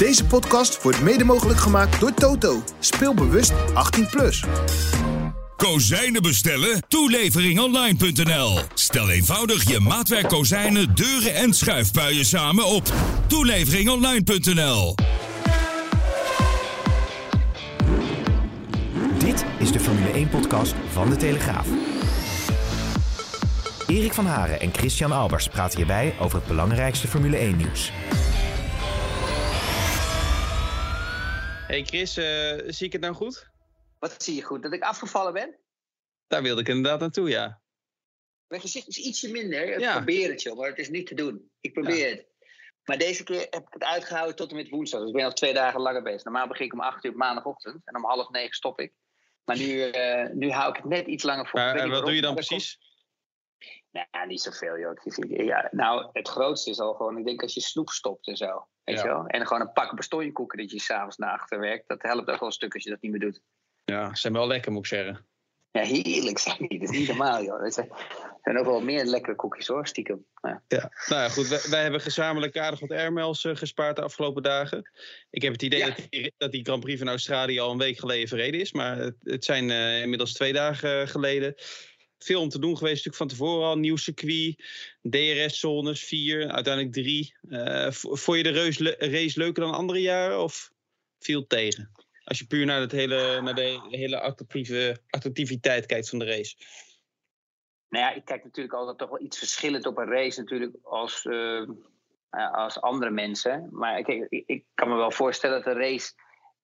Deze podcast wordt mede mogelijk gemaakt door Toto. Speel bewust 18+. Plus. Kozijnen bestellen? Toeleveringonline.nl. Stel eenvoudig je maatwerk kozijnen, deuren en schuifpuien samen op toeleveringonline.nl. Dit is de Formule 1-podcast van De Telegraaf. Erik van Haren en Christian Albers praten hierbij over het belangrijkste Formule 1-nieuws. Hey Chris, eh, zie ik het nou goed? Wat zie je goed? Dat ik afgevallen ben? Daar wilde ik inderdaad naartoe, ja. Mijn gezicht is ietsje minder. Ik Ja. probeer het, joh, maar het is niet te doen. Ik probeer het. Maar deze keer heb ik het uitgehouden tot en met woensdag. Dus ik ben al twee dagen langer bezig. Normaal begin ik om acht uur op maandagochtend. En om half negen stop ik. Maar nu, eh, nu hou ik het net iets langer voor. Maar weet eh, wat doe je dan precies? komt- Nou, niet zoveel, joh. Ja, nou, het grootste is al gewoon, ik denk als je snoep stopt en zo. Weet Ja. je wel? En gewoon een pak bestonjekoeken dat je s'avonds naar achter werkt. Dat helpt ook wel een stuk als je dat niet meer doet. Ja, ze zijn wel lekker, moet ik zeggen. Ja, heerlijk zijn die. Dat is niet normaal, joh. Er zijn, ook wel meer lekkere koekjes, hoor, stiekem. Ja. Ja. Nou ja, goed, wij, wij hebben gezamenlijk aardig wat airmails eh, gespaard de afgelopen dagen. Ik heb het idee Ja. dat, die, dat die Grand Prix van Australië al een week geleden verreden is. Maar het, het zijn eh, inmiddels twee dagen eh, geleden. Veel om te doen geweest natuurlijk van tevoren al. Nieuw circuit, DRS-zones, vier, uiteindelijk drie. Eh, vond je de race leuker dan andere jaren of viel tegen? Als je puur naar, het hele, naar de hele attractieve, attractiviteit kijkt van de race. Nou ja, ik kijk natuurlijk altijd toch wel iets verschillend op een race natuurlijk als, eh, als andere mensen. Maar ik, ik kan me wel voorstellen dat de race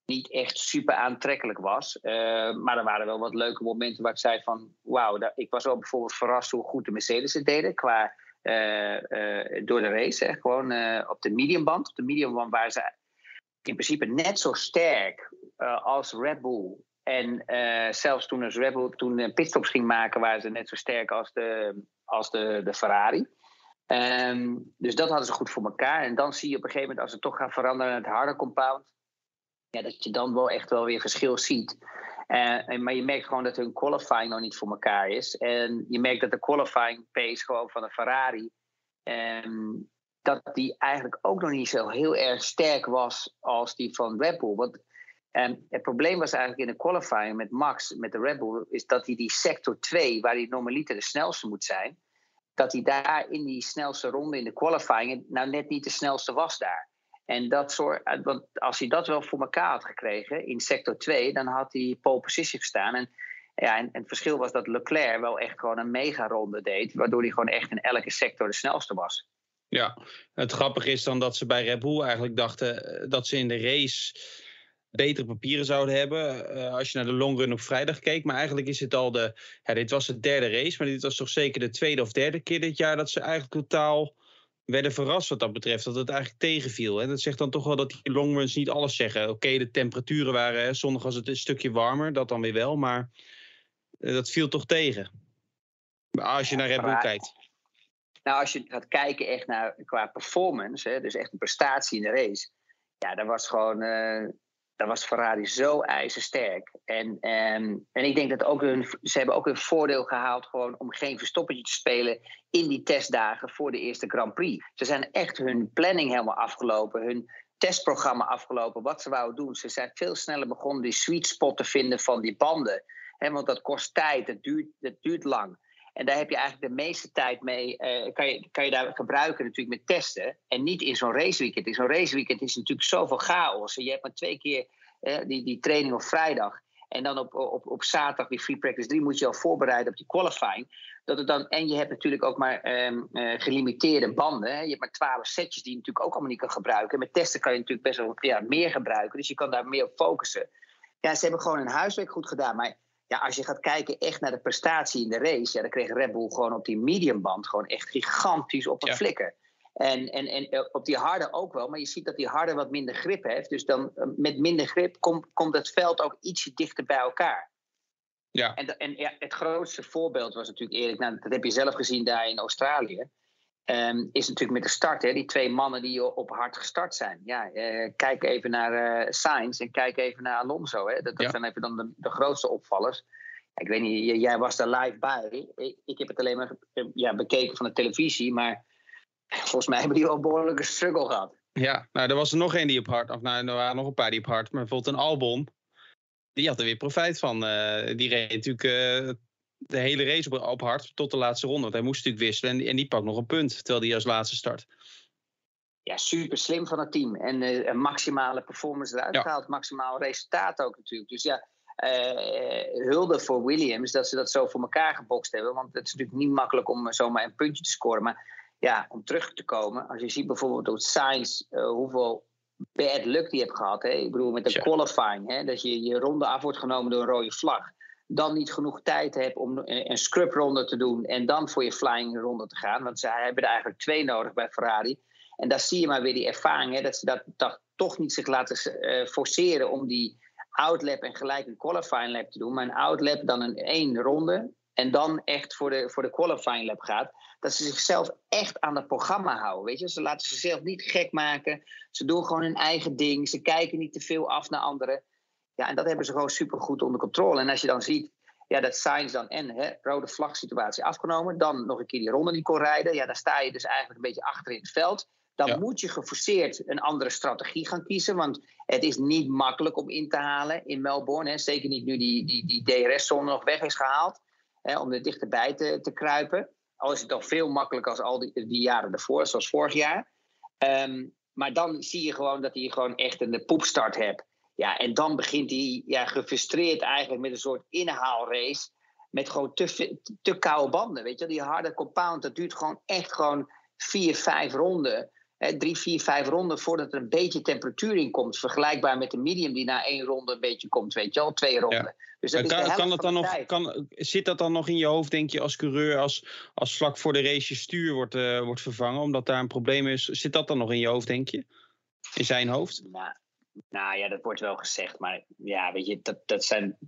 niet echt super aantrekkelijk was. Eh, maar er waren wel wat leuke momenten waar ik zei van... wauw, ik was wel bijvoorbeeld verrast hoe goed de Mercedes het deden... qua eh, eh, door de race, gewoon op de mediumband. Op de mediumband waren ze in principe net zo sterk als Red Bull. En zelfs toen, als Red Bull toen pitstops ging maken, waren ze net zo sterk als de, als de, de Ferrari. Ehm, dus dat hadden ze goed voor elkaar. En dan zie je op een gegeven moment, als ze toch gaan veranderen naar het harde compound, ja, dat je dan wel echt wel weer verschil ziet. En- maar je merkt gewoon dat hun qualifying nog niet voor elkaar is. En je merkt dat de qualifying pace gewoon van de Ferrari. ehm, dat die eigenlijk ook nog niet zo heel erg sterk was als die van Red Bull. Want en het probleem was eigenlijk in de qualifying met Max, met de Red Bull, is dat hij die sector 2, waar hij normaliter de snelste moet zijn, dat hij daar in die snelste ronde in de qualifying nou net niet de snelste was daar. En dat soort, want als hij dat wel voor elkaar had gekregen in sector 2, dan had hij pole position gestaan. En, ja, en, en het verschil was dat Leclerc wel echt gewoon een mega ronde deed, waardoor hij gewoon echt in elke sector de snelste was. Ja, het grappige is dan dat ze bij Red Bull eigenlijk dachten eh, dat ze in de race betere papieren zouden hebben. eh, als je naar de longrun op vrijdag keek. Maar eigenlijk is het al de. Ja, dit was de derde race. Maar dit was toch zeker de tweede of derde keer dit jaar dat ze eigenlijk totaal werden verrast wat dat betreft. Dat het eigenlijk tegenviel. En dat zegt dan toch wel dat die longruns niet alles zeggen. Oké, de temperaturen waren. Hè, zondag was het een stukje warmer. Dat dan weer wel. Maar eh, dat viel toch tegen. Als je naar Red Bull kijkt. Nou, als je gaat kijken echt naar qua performance, hè, dus echt een prestatie in de race, ja, daar was gewoon, eh daar was Ferrari zo ijzersterk. En, en, en ik denk dat ook hun, ze hebben ook hun voordeel gehaald gewoon om geen verstoppertje te spelen in die testdagen voor de eerste Grand Prix. Ze zijn echt hun planning helemaal afgelopen, hun testprogramma afgelopen, wat ze wouden doen. Ze zijn veel sneller begonnen die sweet spot te vinden van die banden. Hè, want dat kost tijd, dat duurt, dat duurt lang. En daar heb je eigenlijk de meeste tijd mee, eh, kan, je, kan je daar gebruiken natuurlijk met testen. En niet in zo'n raceweekend. In zo'n raceweekend is natuurlijk zoveel chaos. En je hebt maar twee keer eh, die, die training op vrijdag. En dan op, op, op zaterdag, die free practice 3, moet je al voorbereiden op die qualifying. Dat het dan, en je hebt natuurlijk ook maar ehm, eh, gelimiteerde banden. Hè. Je hebt maar twaalf setjes die je natuurlijk ook allemaal niet kan gebruiken. Met testen kan je natuurlijk best wel ja, meer gebruiken. Dus je kan daar meer op focussen. Ja, ze hebben gewoon hun huiswerk goed gedaan. Maar ja, als je gaat kijken echt naar de prestatie in de race, ja, dan kreeg Red Bull gewoon op die mediumband gewoon echt gigantisch op een Ja. flikker. En, en, en op die harde ook wel, maar je ziet dat die harde wat minder grip heeft. Dus dan met minder grip komt, komt het veld ook ietsje dichter bij elkaar. Ja. En, en ja, het grootste voorbeeld was natuurlijk Erik, nou, dat heb je zelf gezien daar in Australië. Um, is natuurlijk met de start, hè, die twee mannen die op hard gestart zijn. Ja, uh, kijk even naar uh, Sainz en kijk even naar Alonso. Hè. Dat, dat zijn even dan de, de, grootste opvallers. Ik weet niet, jij was daar live bij. Ik, ik heb het alleen maar ja, bekeken van de televisie, maar volgens mij hebben die wel een behoorlijke struggle gehad. Ja, nou, er was er nog één die op hard, of nou, er waren nog een paar die op hard, maar bijvoorbeeld een Albon, die had er weer profijt van. Uh, die reed natuurlijk de hele race op, op hard tot de laatste ronde. Want hij moest natuurlijk wisselen en, en die pakt nog een punt terwijl hij als laatste start. Ja, super slim van het team. En uh, een maximale performance eruit ja. gehaald. Maximaal resultaat ook natuurlijk. Dus ja, uh, hulde voor Williams dat ze dat zo voor elkaar gebokst hebben. Want het is natuurlijk niet makkelijk om zomaar een puntje te scoren. Maar ja, om terug te komen. Als je ziet bijvoorbeeld door Sainz uh, hoeveel bad luck die hebt gehad. Hè? Ik bedoel met de qualifying. Hè? Dat je je ronde af wordt genomen door een rode vlag dan niet genoeg tijd hebt om een scrubronde te doen en dan voor je flying ronde te gaan. Want ze hebben er eigenlijk twee nodig bij Ferrari. En daar zie je maar weer die ervaring, hè, dat ze dat, toch niet zich laten uh, forceren om die outlap en gelijk een qualifying lap te doen. Maar een outlap dan een één ronde en dan echt voor de, voor de qualifying lap gaat. Dat ze zichzelf echt aan het programma houden. Weet je? Ze laten zichzelf niet gek maken. Ze doen gewoon hun eigen ding. Ze kijken niet te veel af naar anderen. Ja, en dat hebben ze gewoon supergoed onder controle. En als je dan ziet ja, dat Sainz dan en hè, rode vlag situatie afgenomen, dan nog een keer die ronde niet kon rijden, ja, dan sta je dus eigenlijk een beetje achter in het veld. Dan moet je geforceerd een andere strategie gaan kiezen. Want het is niet makkelijk om in te halen in Melbourne. Hè. Zeker niet nu die, die, die DRS-zone nog weg is gehaald. Hè, om er dichterbij te, te kruipen. Al is het toch veel makkelijker als al die, die jaren ervoor, zoals vorig jaar. Um, maar dan zie je gewoon dat hij gewoon echt een poepstart hebt. Ja, en dan begint hij ja, gefrustreerd eigenlijk met een soort inhaalrace. Met gewoon te, te koude banden. Weet je, die harde compound, dat duurt gewoon echt gewoon vier, vijf ronden. Hè, drie, vier, vijf ronden voordat er een beetje temperatuur in komt. Vergelijkbaar met de medium die na één ronde een beetje komt, weet je al, twee ronden. Dus dat kan, kan dat dan nog, kan, zit dat dan nog in je hoofd, denk je, als coureur, als, als vlak voor de race je stuur wordt, uh, wordt vervangen, omdat daar een probleem is? Zit dat dan nog in je hoofd, denk je? In zijn hoofd? Nou, nou ja, dat wordt wel gezegd. Maar ja, weet je, dat, dat zijn,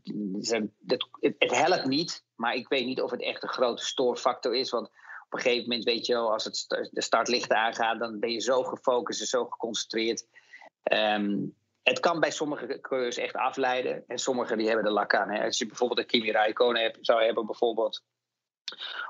het, helpt niet. Maar ik weet niet of het echt een grote stoorfactor is. Want op een gegeven moment, weet je wel, als het de startlicht aangaat, dan ben je zo gefocust en zo geconcentreerd. Um, het kan bij sommige coureurs echt afleiden. En sommigen die hebben de lak aan. Hè. Als je bijvoorbeeld een Kimi Räikkönen hebt, zou hebben, bijvoorbeeld.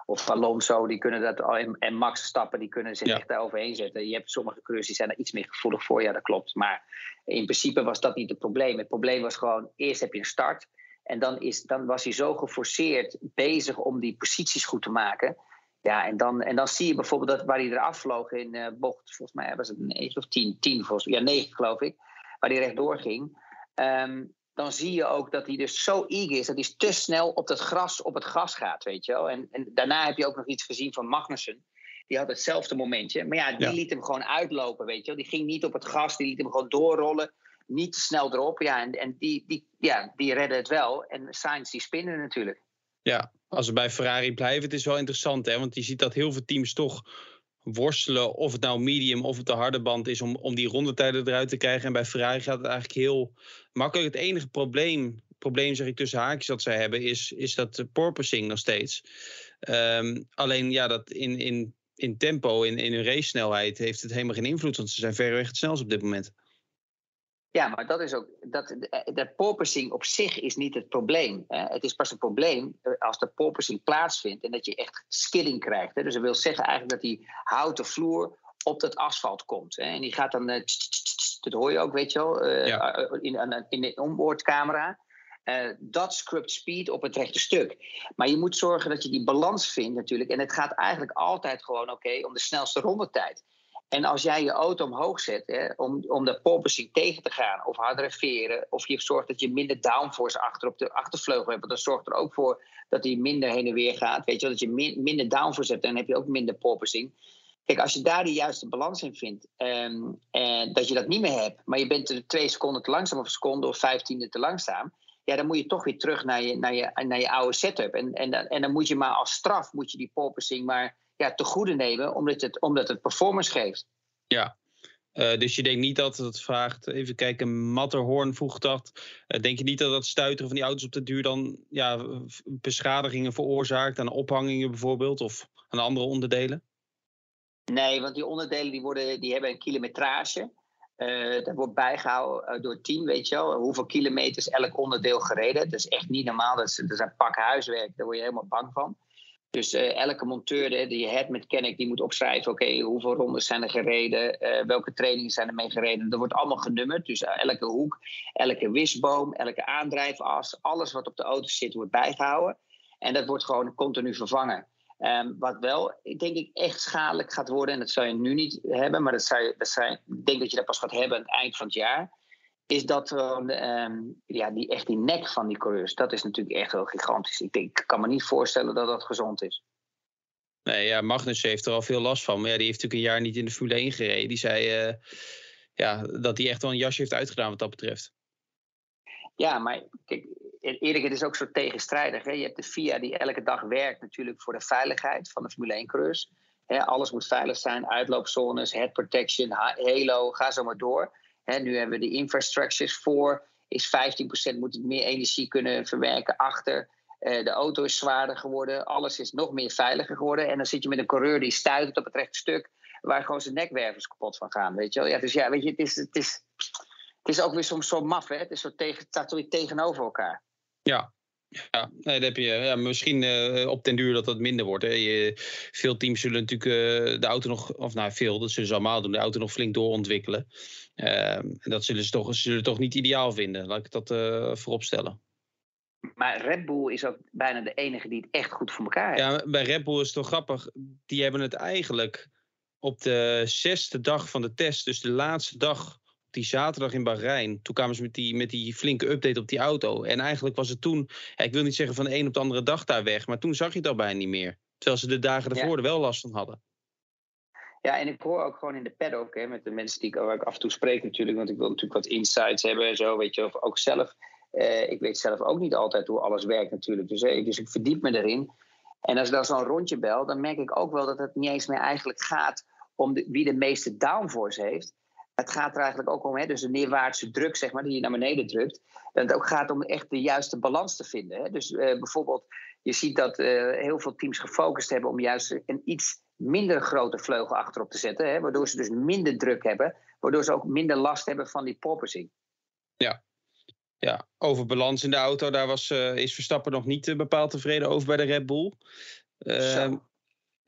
Of Alonso, die kunnen dat. En Max stappen, die kunnen zich echt daar overheen zetten. Je hebt sommige coureurs die zijn er iets meer gevoelig voor. Ja, dat klopt. Maar in principe was dat niet het probleem. Het probleem was gewoon: eerst heb je een start. En dan, is, dan was hij zo geforceerd bezig om die posities goed te maken. Ja, en dan, en dan zie je bijvoorbeeld dat waar hij eraf vloog in uh, bocht, volgens mij was het 9 of 10, 10 volgens ja 9 geloof ik, waar hij rechtdoor ging. Um, dan zie je ook dat hij dus zo eager is dat hij te snel op het gras, op het gras gaat, weet je wel. En, en daarna heb je ook nog iets gezien van Magnussen. Die had hetzelfde momentje. Maar ja, die liet hem gewoon uitlopen, weet je wel. Die ging niet op het gas, die liet hem gewoon doorrollen. Niet te snel erop. Ja, en, en die, die, ja, die redden het wel. En Sainz, die spinnen natuurlijk. Ja, als we bij Ferrari blijven, het is wel interessant, hè. Want je ziet dat heel veel teams toch worstelen of het nou medium of het de harde band is om, om die rondetijden eruit te krijgen. En bij Ferrari gaat het eigenlijk heel makkelijk. Het enige probleem, probleem zeg ik tussen haakjes dat zij hebben, is, is dat porpoising nog steeds. Um, alleen ja, dat in, in, in tempo, in, in hun race snelheid, heeft het helemaal geen invloed. Want ze zijn verreweg het snelst op dit moment. Ja, maar dat is ook. Dat, dat porpoising op zich is niet het probleem. Hè. Het is pas een probleem eh, als de porpoising plaatsvindt en dat je echt skilling krijgt. Hè. Dus dat wil zeggen eigenlijk dat die houten vloer op het asfalt komt. Hè. En die gaat dan. Uh, dat hoor je ook, weet je wel, uh, in, in de onboardcamera. Uh, dat scrubt speed op het rechte stuk. Maar je moet zorgen dat je die balans vindt natuurlijk. En het gaat eigenlijk altijd gewoon oké om de snelste rondetijd. En als jij je auto omhoog zet hè, om, om de porpoising tegen te gaan of harder veren, of je zorgt dat je minder downforce achter op de achtervleugel hebt, dat zorgt er ook voor dat hij minder heen en weer gaat. Weet je wel, dat je minder downforce hebt, dan heb je ook minder porpoising. Kijk, als je daar de juiste balans in vindt, en dat je dat niet meer hebt, maar je bent er twee seconden te langzaam of een seconde of vijftiende te langzaam, ja, dan moet je toch weer terug naar je, naar je, naar je oude setup. En, en, en dan moet je maar als straf, moet je die porpoising maar ja, te goede nemen, omdat het, omdat het performance geeft. Ja, uh, dus je denkt niet dat het vraagt, even kijken, Matterhorn vroeg dat. Uh, denk je niet dat dat stuiteren van die auto's op de duur dan ja, beschadigingen veroorzaakt aan ophangingen bijvoorbeeld of aan andere onderdelen? Nee, want die onderdelen die worden, die hebben een kilometrage. Uh, dat wordt bijgehouden door het team, weet je wel. Hoeveel kilometers elk onderdeel gereden. Dat is echt niet normaal. Dat is, dat is een pak huiswerk. Daar word je helemaal bang van. Dus uh, elke monteur die head mechanic die moet opschrijven: oké, hoeveel rondes zijn er gereden, uh, welke trainingen zijn er mee gereden. Dat wordt allemaal genummerd. Dus uh, elke hoek, elke wisboom, elke aandrijfas, alles wat op de auto zit, wordt bijgehouden. En dat wordt gewoon continu vervangen. Um, wat wel, denk ik, echt schadelijk gaat worden, en dat zou je nu niet hebben, maar dat zou je, dat zou je, ik denk dat je dat pas gaat hebben aan het eind van het jaar is dat um, ja, die, echt die nek van die coureurs, dat is natuurlijk echt wel gigantisch. Ik, denk, ik kan me niet voorstellen dat dat gezond is. Nee, ja, Magnus heeft er al veel last van. Maar ja, die heeft natuurlijk een jaar niet in de Formule 1 gereden. Die zei uh, ja, dat hij echt wel een jasje heeft uitgedaan wat dat betreft. Ja, maar kijk, Erik, het is ook zo tegenstrijdig. Hè? Je hebt de FIA die elke dag werkt natuurlijk voor de veiligheid van de Formule 1-coureurs. Alles moet veilig zijn, uitloopzones, head protection, halo, ga zo maar door nu hebben we de infrastructures voor. Is 15% moet het meer energie kunnen verwerken achter. Uh, de auto is zwaarder geworden. Alles is nog meer veiliger geworden. En dan zit je met een coureur die stuitert op het rechte stuk. Waar gewoon zijn nekwervers kapot van gaan. Weet je wel? Ja, dus ja, weet je, het is, het is, het is ook weer soms zo maf. Hè? Het, is zo tegen, staat tegenover elkaar. Ja, ja, nee, dat heb je. Ja, misschien uh, op den duur dat dat minder wordt. Hè. Je, veel teams zullen natuurlijk uh, de auto nog, of nou veel, dat zullen ze allemaal doen, de auto nog flink doorontwikkelen. Uh, en dat zullen ze toch, zullen toch niet ideaal vinden, laat ik dat uh, voorop stellen. Maar Red Bull is ook bijna de enige die het echt goed voor elkaar heeft. Ja, bij Red Bull is het toch grappig. Die hebben het eigenlijk op de zesde dag van de test, dus de laatste dag die zaterdag in Bahrein. Toen kwamen ze met die, met die flinke update op die auto. En eigenlijk was het toen, ja, ik wil niet zeggen van de een op de andere dag daar weg, maar toen zag je het al bijna niet meer. Terwijl ze de dagen ervoor er wel last van hadden. Ja, en ik hoor ook gewoon in de paddock, hè, met de mensen die ik, waar ik af en toe spreek natuurlijk, want ik wil natuurlijk wat insights hebben en zo, weet je, of ook zelf. Eh, ik weet zelf ook niet altijd hoe alles werkt natuurlijk, dus, eh, dus ik verdiep me erin. En als ik dan zo'n rondje bel, dan merk ik ook wel dat het niet eens meer eigenlijk gaat om de, wie de meeste downforce heeft het gaat er eigenlijk ook om, hè, dus de neerwaartse druk zeg maar, die je naar beneden drukt. Dat het ook gaat om echt de juiste balans te vinden. Hè. Dus uh, bijvoorbeeld, je ziet dat uh, heel veel teams gefocust hebben om juist een iets minder grote vleugel achterop te zetten. Hè, waardoor ze dus minder druk hebben. Waardoor ze ook minder last hebben van die porpoising. Ja, ja, over balans in de auto, daar was, uh, is Verstappen nog niet bepaald tevreden over bij de Red Bull.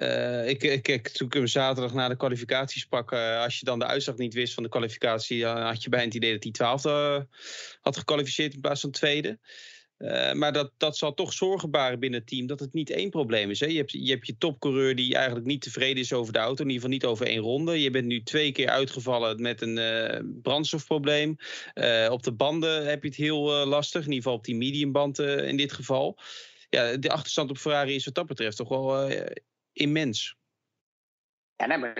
Uh, uh, ik, ik, ik, toen ik hem zaterdag na de kwalificaties uh, als je dan de uitslag niet wist van de kwalificatie, dan had je bijna het idee dat hij twaalfde uh, had gekwalificeerd in plaats van tweede. maar dat, dat zal toch zorgen baren binnen het team dat het niet één probleem is. Hè? Je, hebt, je hebt je topcoureur die eigenlijk niet tevreden is over de auto, in ieder geval niet over één ronde. Je bent nu twee keer uitgevallen met een brandstofprobleem. op de banden heb je het heel lastig, in ieder geval op die mediumband in dit geval. Ja, de achterstand op Ferrari is wat dat betreft toch wel immens. Ja, nee, maar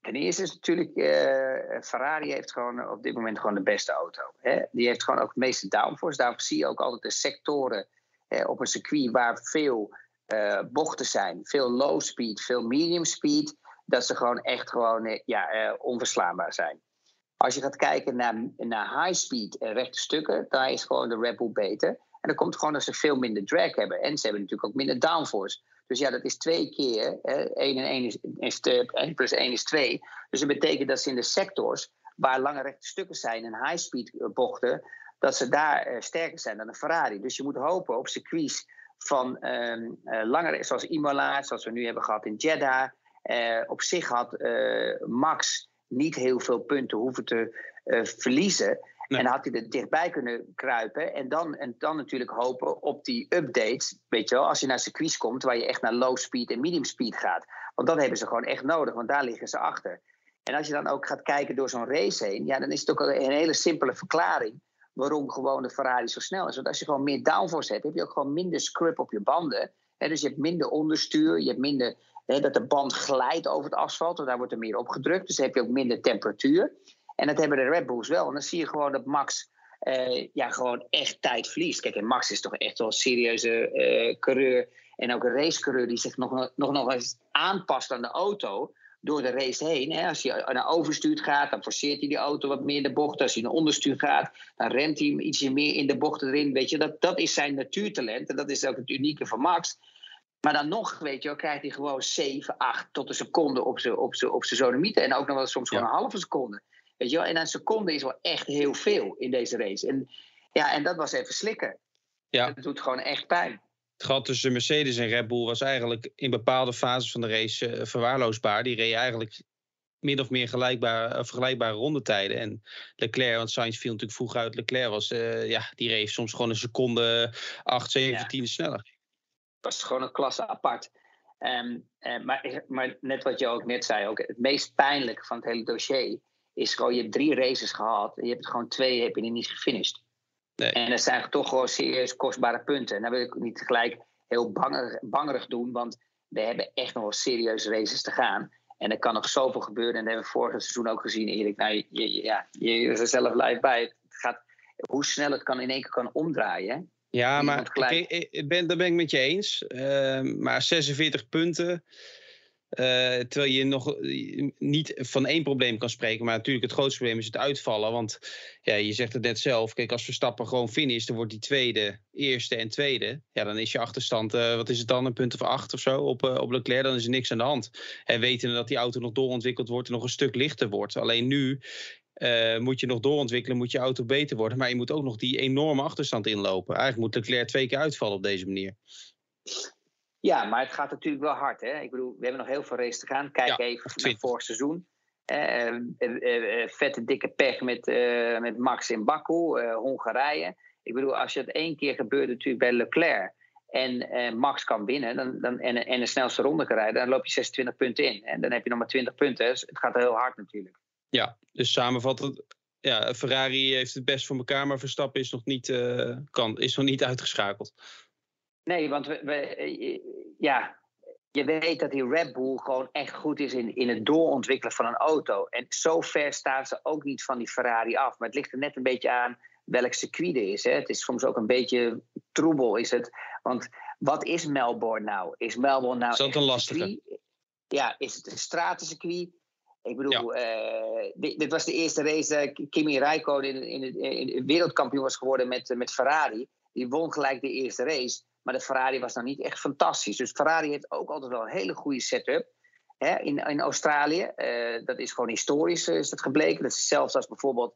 ten eerste is natuurlijk, uh, Ferrari heeft gewoon op dit moment gewoon de beste auto. Hè? Die heeft gewoon ook het meeste downforce. Daarom zie je ook altijd de sectoren op een circuit waar veel uh, bochten zijn. Veel low speed, veel medium speed. Dat ze gewoon echt gewoon, ja, onverslaanbaar zijn. Als je gaat kijken naar, naar high speed rechte stukken, daar is gewoon de Red Bull beter. En dat komt gewoon dat ze veel minder drag hebben. En ze hebben natuurlijk ook minder downforce. Dus ja, dat is twee keer. Hè, 1 en 1 is, is 1 plus 1 is 2. Dus dat betekent dat ze in de sectors waar lange rechte stukken zijn en high-speed eh, bochten, dat ze daar uh, sterker zijn dan een Ferrari. Dus je moet hopen op circuits van um, uh, langere, zoals Imola, zoals we nu hebben gehad in Jeddah. Op zich had Max niet heel veel punten hoeven te verliezen. En had hij er dichtbij kunnen kruipen. En dan, en dan natuurlijk hopen op die updates. Weet je wel, als je naar circuits komt waar je echt naar low speed en medium speed gaat. Want dat hebben ze gewoon echt nodig, want daar liggen ze achter. En als je dan ook gaat kijken door zo'n race heen, ja, dan is het ook een hele simpele verklaring waarom gewoon de Ferrari zo snel is. Want als je gewoon meer downforce hebt, heb je ook gewoon minder scrub op je banden. dus je hebt minder onderstuur, je hebt minder dat de band glijdt over het asfalt, want daar wordt er meer op gedrukt. Dus dan heb je ook minder temperatuur. En dat hebben de Red Bulls wel. En dan zie je gewoon dat Max uh, ja, gewoon echt tijd verliest. Kijk, en Max is toch echt wel een serieuze uh, coureur. En ook een racecoureur die zich nog, nog, nog eens aanpast aan de auto door de race heen. Hè. Als hij naar overstuur gaat, dan forceert hij die auto wat meer in de bocht. Als hij naar onderstuur gaat, dan remt hij ietsje meer in de bocht erin. Weet je, dat, dat is zijn natuurtalent en dat is ook het unieke van Max. Maar dan nog, weet je wel, krijgt hij gewoon 7, 8 tot een seconde op zijn op op zonomieten. En ook nog wel soms gewoon een halve seconde. Weet je wel? En een seconde is wel echt heel veel in deze race. En, ja, en dat was even slikken. Ja. Dat doet gewoon echt pijn. Het gat tussen Mercedes en Red Bull was eigenlijk in bepaalde fases van de race uh, verwaarloosbaar. Die reden eigenlijk min of meer gelijkbaar, uh, vergelijkbare rondetijden. En Leclerc, want Sainz viel natuurlijk vroeg uit. Leclerc was, uh, ja, die reed soms gewoon een seconde 8, 17 ja. sneller. was gewoon een klasse apart. Um, maar, maar net wat je ook net zei, ook het meest pijnlijke van het hele dossier is gewoon, je hebt drie races gehad. Je hebt het gewoon twee, heb je niet gefinished. Nee. En dat zijn toch gewoon serieus kostbare punten. En dan wil ik niet gelijk heel banger, bangerig doen, want we hebben echt nog wel serieuze races te gaan. En er kan nog zoveel gebeuren. En dat hebben we vorig seizoen ook gezien, Erik. Nou, je, ja, je is er zelf live bij. Het gaat, hoe snel het kan in één keer kan omdraaien. Ja, maar gelijk... ik, ben, daar ben ik met je eens. Uh, maar 46 punten. Uh, terwijl je nog niet van één probleem kan spreken. Maar natuurlijk, het grootste probleem is het uitvallen. Want ja, je zegt het net zelf. Kijk, als Verstappen gewoon finisht, dan wordt die tweede, eerste en tweede. Ja, dan is je achterstand, uh, wat is het dan, een punt of acht of zo op, op Leclerc. Dan is er niks aan de hand. En weten dat die auto nog doorontwikkeld wordt en nog een stuk lichter wordt. Alleen nu moet je nog doorontwikkelen, moet je auto beter worden. Maar je moet ook nog die enorme achterstand inlopen. Eigenlijk moet Leclerc twee keer uitvallen op deze manier. Ja, maar het gaat natuurlijk wel hard. Hè? Ik bedoel, we hebben nog heel veel races te gaan. Kijk even naar vorig seizoen. Uh, uh, vette dikke pech met, met Max in Baku, Hongarije. Ik bedoel, als je het één keer gebeurt natuurlijk bij Leclerc en Max kan winnen dan, dan, en, en de snelste ronde kan rijden, dan loop je 26 punten in. En dan heb je nog maar 20 punten. Dus het gaat heel hard natuurlijk. Ja, dus samenvattend, ja, Ferrari heeft het best voor elkaar, maar Verstappen is nog niet, kan, is nog niet uitgeschakeld. Nee, want we, we, eh, ja, je weet dat die Red Bull gewoon echt goed is in, in het doorontwikkelen van een auto. En zo ver staan ze ook niet van die Ferrari af. Maar het ligt er net een beetje aan welk circuit er is. Hè. Het is soms ook een beetje troebel, is het. Want wat is Melbourne nou? Is Melbourne nou. Is dat een lastige? Ja, is het een stratencircuit? Ik bedoel, eh, dit, dit, was de eerste race. Uh, Kimi Räikkönen in, in, in, in, wereldkampioen was geworden met, met Ferrari. Die won gelijk de eerste race. Maar de Ferrari was nou niet echt fantastisch. Dus Ferrari heeft ook altijd wel een hele goede setup. Hè, in, in Australië. Uh, dat is gewoon historisch is dat gebleken. Dat is hetzelfde als bijvoorbeeld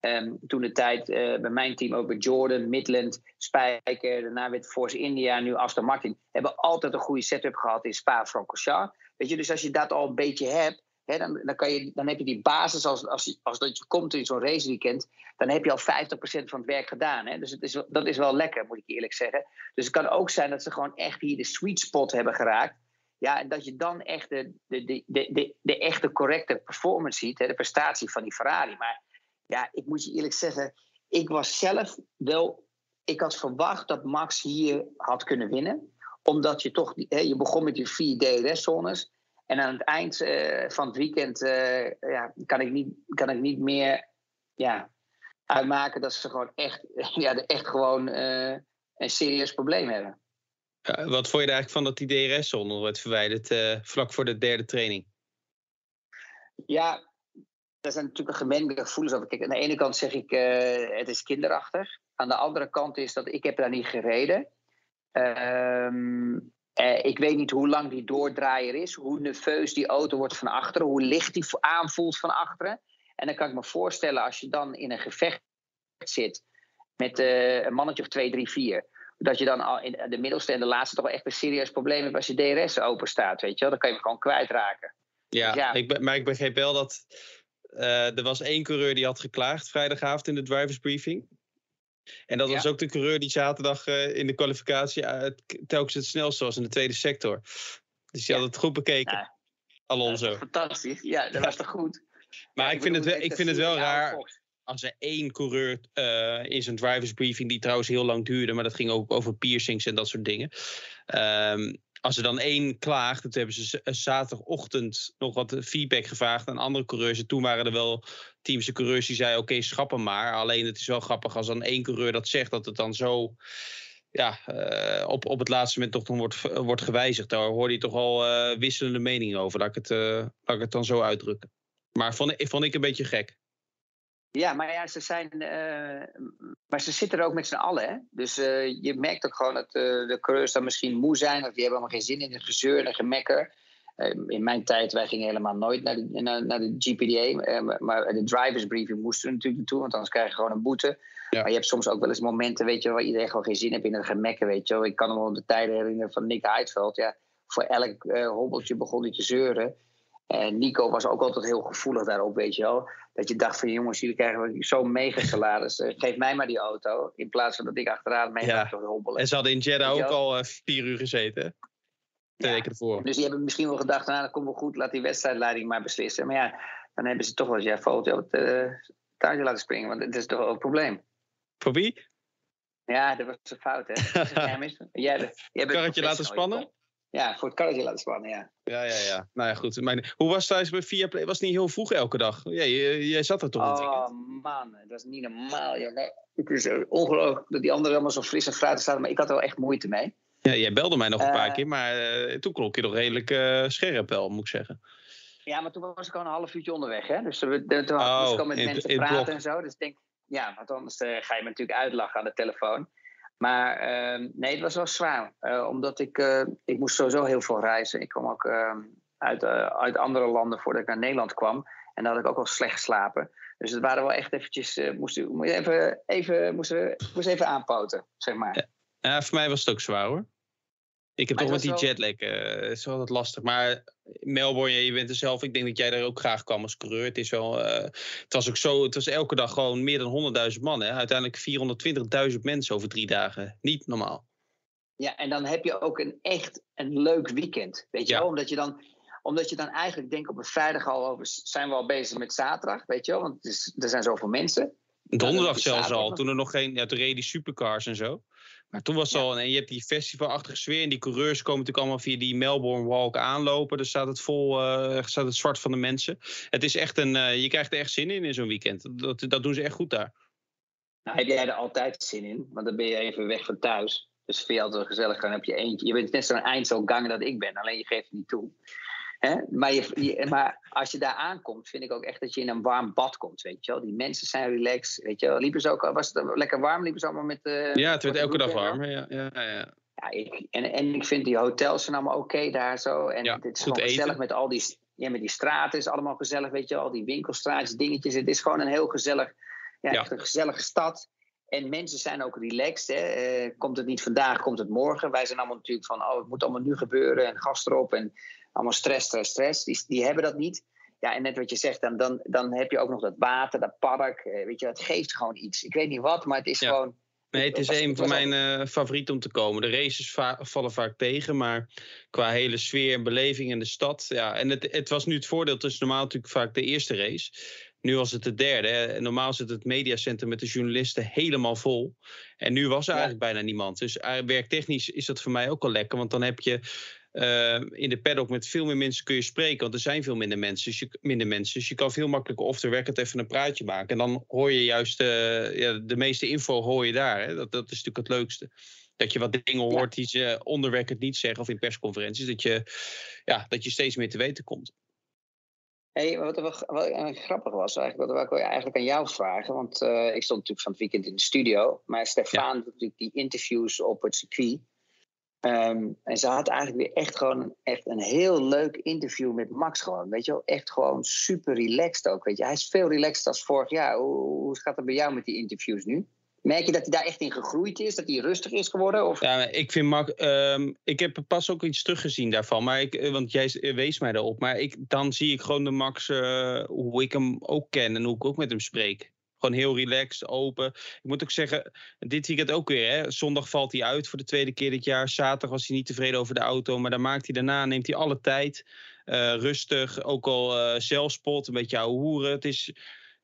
um, toen de tijd uh, bij mijn team ook bij Jordan, Midland, Spijker. Daarna werd Force India, nu Aston Martin. Hebben altijd een goede setup gehad in Spa-Francorchamps. Weet je, dus als je dat al een beetje hebt dan, dan, kan je, dan heb je die basis, als, als, als dat je komt in zo'n raceweekend, dan heb je al 50% van het werk gedaan. Dus het is, dat is wel lekker, moet ik eerlijk zeggen. Dus het kan ook zijn dat ze gewoon echt hier de sweet spot hebben geraakt. Ja, en dat je dan echt de, de, de, de, de, echte correcte performance ziet, de prestatie van die Ferrari. Maar ja, ik moet je eerlijk zeggen, ik was zelf wel. Ik had verwacht dat Max hier had kunnen winnen. Omdat je toch, je begon met die vier DRS-zones. En aan het eind uh, van het weekend uh, ja, kan, ik niet, kan ik niet meer ja, uitmaken dat ze gewoon echt, ja, echt gewoon uh, een serieus probleem hebben. Ja, wat vond je er eigenlijk van dat die DRS-zone werd verwijderd vlak voor de derde training? Ja, daar zijn natuurlijk gemengde gevoelens over. Kijk, aan de ene kant zeg ik het is kinderachtig. Aan de andere kant is dat ik heb daar niet gereden. Ehm uh, ik weet niet hoe lang die doordraaier is, hoe nerveus die auto wordt van achteren, hoe licht die aanvoelt van achteren. En dan kan ik me voorstellen, als je dan in een gevecht zit met uh, een mannetje of 2, 3, 4, dat je dan al in de middelste en de laatste toch wel echt een serieus probleem hebt als je DRS open staat, weet je wel. Dan kan je hem gewoon kwijtraken. Ja, dus ja. Ik, maar ik begreep wel dat uh, er was één coureur die had geklaagd vrijdagavond in de drivers briefing. En dat was ook de coureur die zaterdag uh, in de kwalificatie uh, telkens het snelste was in de tweede sector. Dus die had het goed bekeken. Ja. Alonso. fantastisch. Ja, dat was toch goed. Maar ik vind, het wel, ik vind het wel raar als er één coureur uh, in zijn drivers briefing, die trouwens heel lang duurde, maar dat ging ook over piercings en dat soort dingen. Um, als er dan één klaagt, toen hebben ze zaterdagochtend nog wat feedback gevraagd aan andere coureurs. En toen waren er wel teams en coureurs die zeiden: Oké, okay, schap hem maar. Alleen het is wel grappig als dan één coureur dat zegt, dat het dan zo ja, uh, op, op het laatste moment toch wordt, wordt gewijzigd. Daar hoorde je toch al wisselende meningen over. Laat ik, het, uh, ik het dan zo uitdrukken. Maar vond, vond ik een beetje gek. Ja, maar ja, ze zijn. maar ze zitten er ook met z'n allen. Hè? Dus je merkt ook gewoon dat de coureurs dan misschien moe zijn. Of die hebben allemaal geen zin in een gezeur en gemekker. in mijn tijd, wij gingen helemaal nooit naar de, naar, naar de GPDA. maar de drivers briefing moesten er natuurlijk naartoe, want anders krijg je gewoon een boete. Maar je hebt soms ook wel eens momenten, weet je, waar iedereen gewoon geen zin heeft in het gemekken, weet je wel. Ik kan me wel de tijden herinneren van Nick Heidveld. Ja, voor elk hobbeltje begon hij te zeuren. En Nico was ook altijd heel gevoelig daarop, weet je wel. Dat je dacht van jongens, jullie krijgen zo'n mega salaris. Uh, geef mij maar die auto. In plaats van dat ik achteraan mee ja. te hobbelen. En ze hadden in Jeddah ook al uh, vier uur gezeten. Twee weken ervoor. Dus die hebben misschien wel gedacht, nou dat komt wel goed. Laat die wedstrijdleiding maar beslissen. Maar ja, dan hebben ze toch wel eens jij foto op het tuintje laten springen. Want dat is toch wel een probleem. Voor wie? Ja, dat was een fout, hè? jij, jij karretje laten spannen? Ja, voor het karretje laten spannen, ja. Ja, ja, ja. Nou ja, goed. Mijn, hoe was thuis bij Viaplay? Was het niet heel vroeg elke dag? Ja, jij, jij zat er toch Oh man, dat was niet normaal. Ja. Het is ongelooflijk dat die anderen allemaal zo fris en fruitig staan, maar ik had er wel echt moeite mee. Ja, jij belde mij nog een paar uh, keer, maar uh, toen klonk je nog redelijk uh, scherp wel, moet ik zeggen. Ja, maar toen was ik al een half uurtje onderweg, hè. Dus toen, oh, moest ik al met in, mensen in praten en zo. Dus ik denk, ja, want anders ga je me natuurlijk uitlachen aan de telefoon. Maar uh, nee, het was wel zwaar. Uh, omdat ik, uh, ik moest sowieso heel veel reizen. Ik kwam ook ehm, uit, uit andere landen voordat ik naar Nederland kwam. En dan had ik ook al slecht geslapen. Dus het waren wel echt eventjes... moest, moest even, even, moest, moest even aanpoten, zeg maar. Ja, voor mij was het ook zwaar hoor. Ik heb toch met die jetlag, uh, is wel wat lastig. Maar Melbourne, je bent er zelf. Ik denk dat jij daar ook graag kwam als coureur. Het, is wel, uh, het was ook zo, het was elke dag gewoon meer dan 100.000 man. Hè? Uiteindelijk 420.000 mensen over drie dagen. Niet normaal. Ja, en dan heb je ook een echt een leuk weekend. Weet je wel? Omdat je dan omdat je dan eigenlijk denkt op een vrijdag al over... zijn we al bezig met zaterdag, weet je wel? Want is, er zijn zoveel mensen. Donderdag zelfs al, toen er nog geen... Ja, toen reden die supercars en zo. Maar toen was het al, en je hebt die festivalachtige sfeer. En die coureurs komen natuurlijk allemaal via die Melbourne Walk aanlopen. Daar staat het vol, uh, staat het zwart van de mensen. Het is echt een, uh, je krijgt er echt zin in in zo'n weekend. Dat, dat doen ze echt goed daar. Nou, heb jij er altijd zin in? Want dan ben je even weg van thuis. Dus vind je altijd gezellig. Dan heb je eentje. Je bent net zo'n eindselganger dat ik ben. Alleen je geeft het niet toe. Maar, je, maar, als je daar aankomt, vind ik ook echt dat je in een warm bad komt, weet je wel. Die mensen zijn relaxed, weet je wel. Liepen ze ook, was het lekker warm? Liepen ze allemaal met... Uh, ja, het werd elke dag warm, ja. ja, ja, ja ik, en, en ik vind die hotels zijn allemaal oké daar zo. En ja, het is gewoon gezellig met al die, ja, met die straten. is allemaal gezellig, weet je wel. Al die winkelstraatjes, dingetjes. Het is gewoon een heel gezellig, ja, een gezellige stad. En mensen zijn ook relaxed. Hè. Uh, komt het niet vandaag, komt het morgen. Wij zijn allemaal natuurlijk van, oh, het moet allemaal nu gebeuren. En gas erop. En allemaal stress, stress, stress. Die, die hebben dat niet. Ja, en net wat je zegt, dan, dan, dan heb je ook nog dat water, dat park. Eh, weet je, het geeft gewoon iets. Ik weet niet wat, maar het is gewoon... Nee, het is een van mijn uh, favorieten om te komen. De races vallen vaak tegen, maar qua hele sfeer en beleving in de stad. Ja, en het, het was nu het voordeel, het is normaal natuurlijk vaak de eerste race. Nu was het de derde. Hè. Normaal zit het mediacentrum met de journalisten helemaal vol. En nu was er eigenlijk bijna niemand. Dus uh, werktechnisch is dat voor mij ook wel lekker. Want dan heb je uh, in de paddock met veel meer mensen kun je spreken. Want er zijn veel minder mensen. Dus je, minder mensen, dus je kan veel makkelijker off the record even een praatje maken. En dan hoor je juist uh, ja, de meeste info hoor je daar. Hè. Dat, dat is natuurlijk het leukste. Dat je wat dingen hoort die ze onder record niet zeggen. Of in persconferenties. Dat je, ja, dat je steeds meer te weten komt. Hey, wat, wat, wat, grappig was eigenlijk, wat wil ik eigenlijk aan jou vragen. Want uh, ik stond natuurlijk van het weekend in de studio. Maar Stefan doet natuurlijk die interviews op het circuit. Um, en ze had eigenlijk weer echt gewoon echt een heel leuk interview met Max gewoon. Weet je wel, echt gewoon super relaxed ook. Weet je, hij is veel relaxed als vorig jaar. Hoe, gaat het bij jou met die interviews nu? Merk je dat hij daar echt in gegroeid is? Dat hij rustig is geworden? Of? Ja, ik vind Max. Um, ik heb pas ook iets teruggezien daarvan. Maar ik, eh, want jij wees mij daarop. Maar ik, dan zie ik gewoon de Max. Uh, hoe ik hem ook ken en hoe ik ook met hem spreek. Gewoon heel relaxed, open. Ik moet ook zeggen, dit weekend ook weer. Hè. Zondag valt hij uit voor de tweede keer dit jaar. Zaterdag was hij niet tevreden over de auto. Maar dan maakt hij daarna, neemt hij alle tijd. Uh, rustig, ook al uh, zelfspot, een beetje ouwe hoeren. Het is,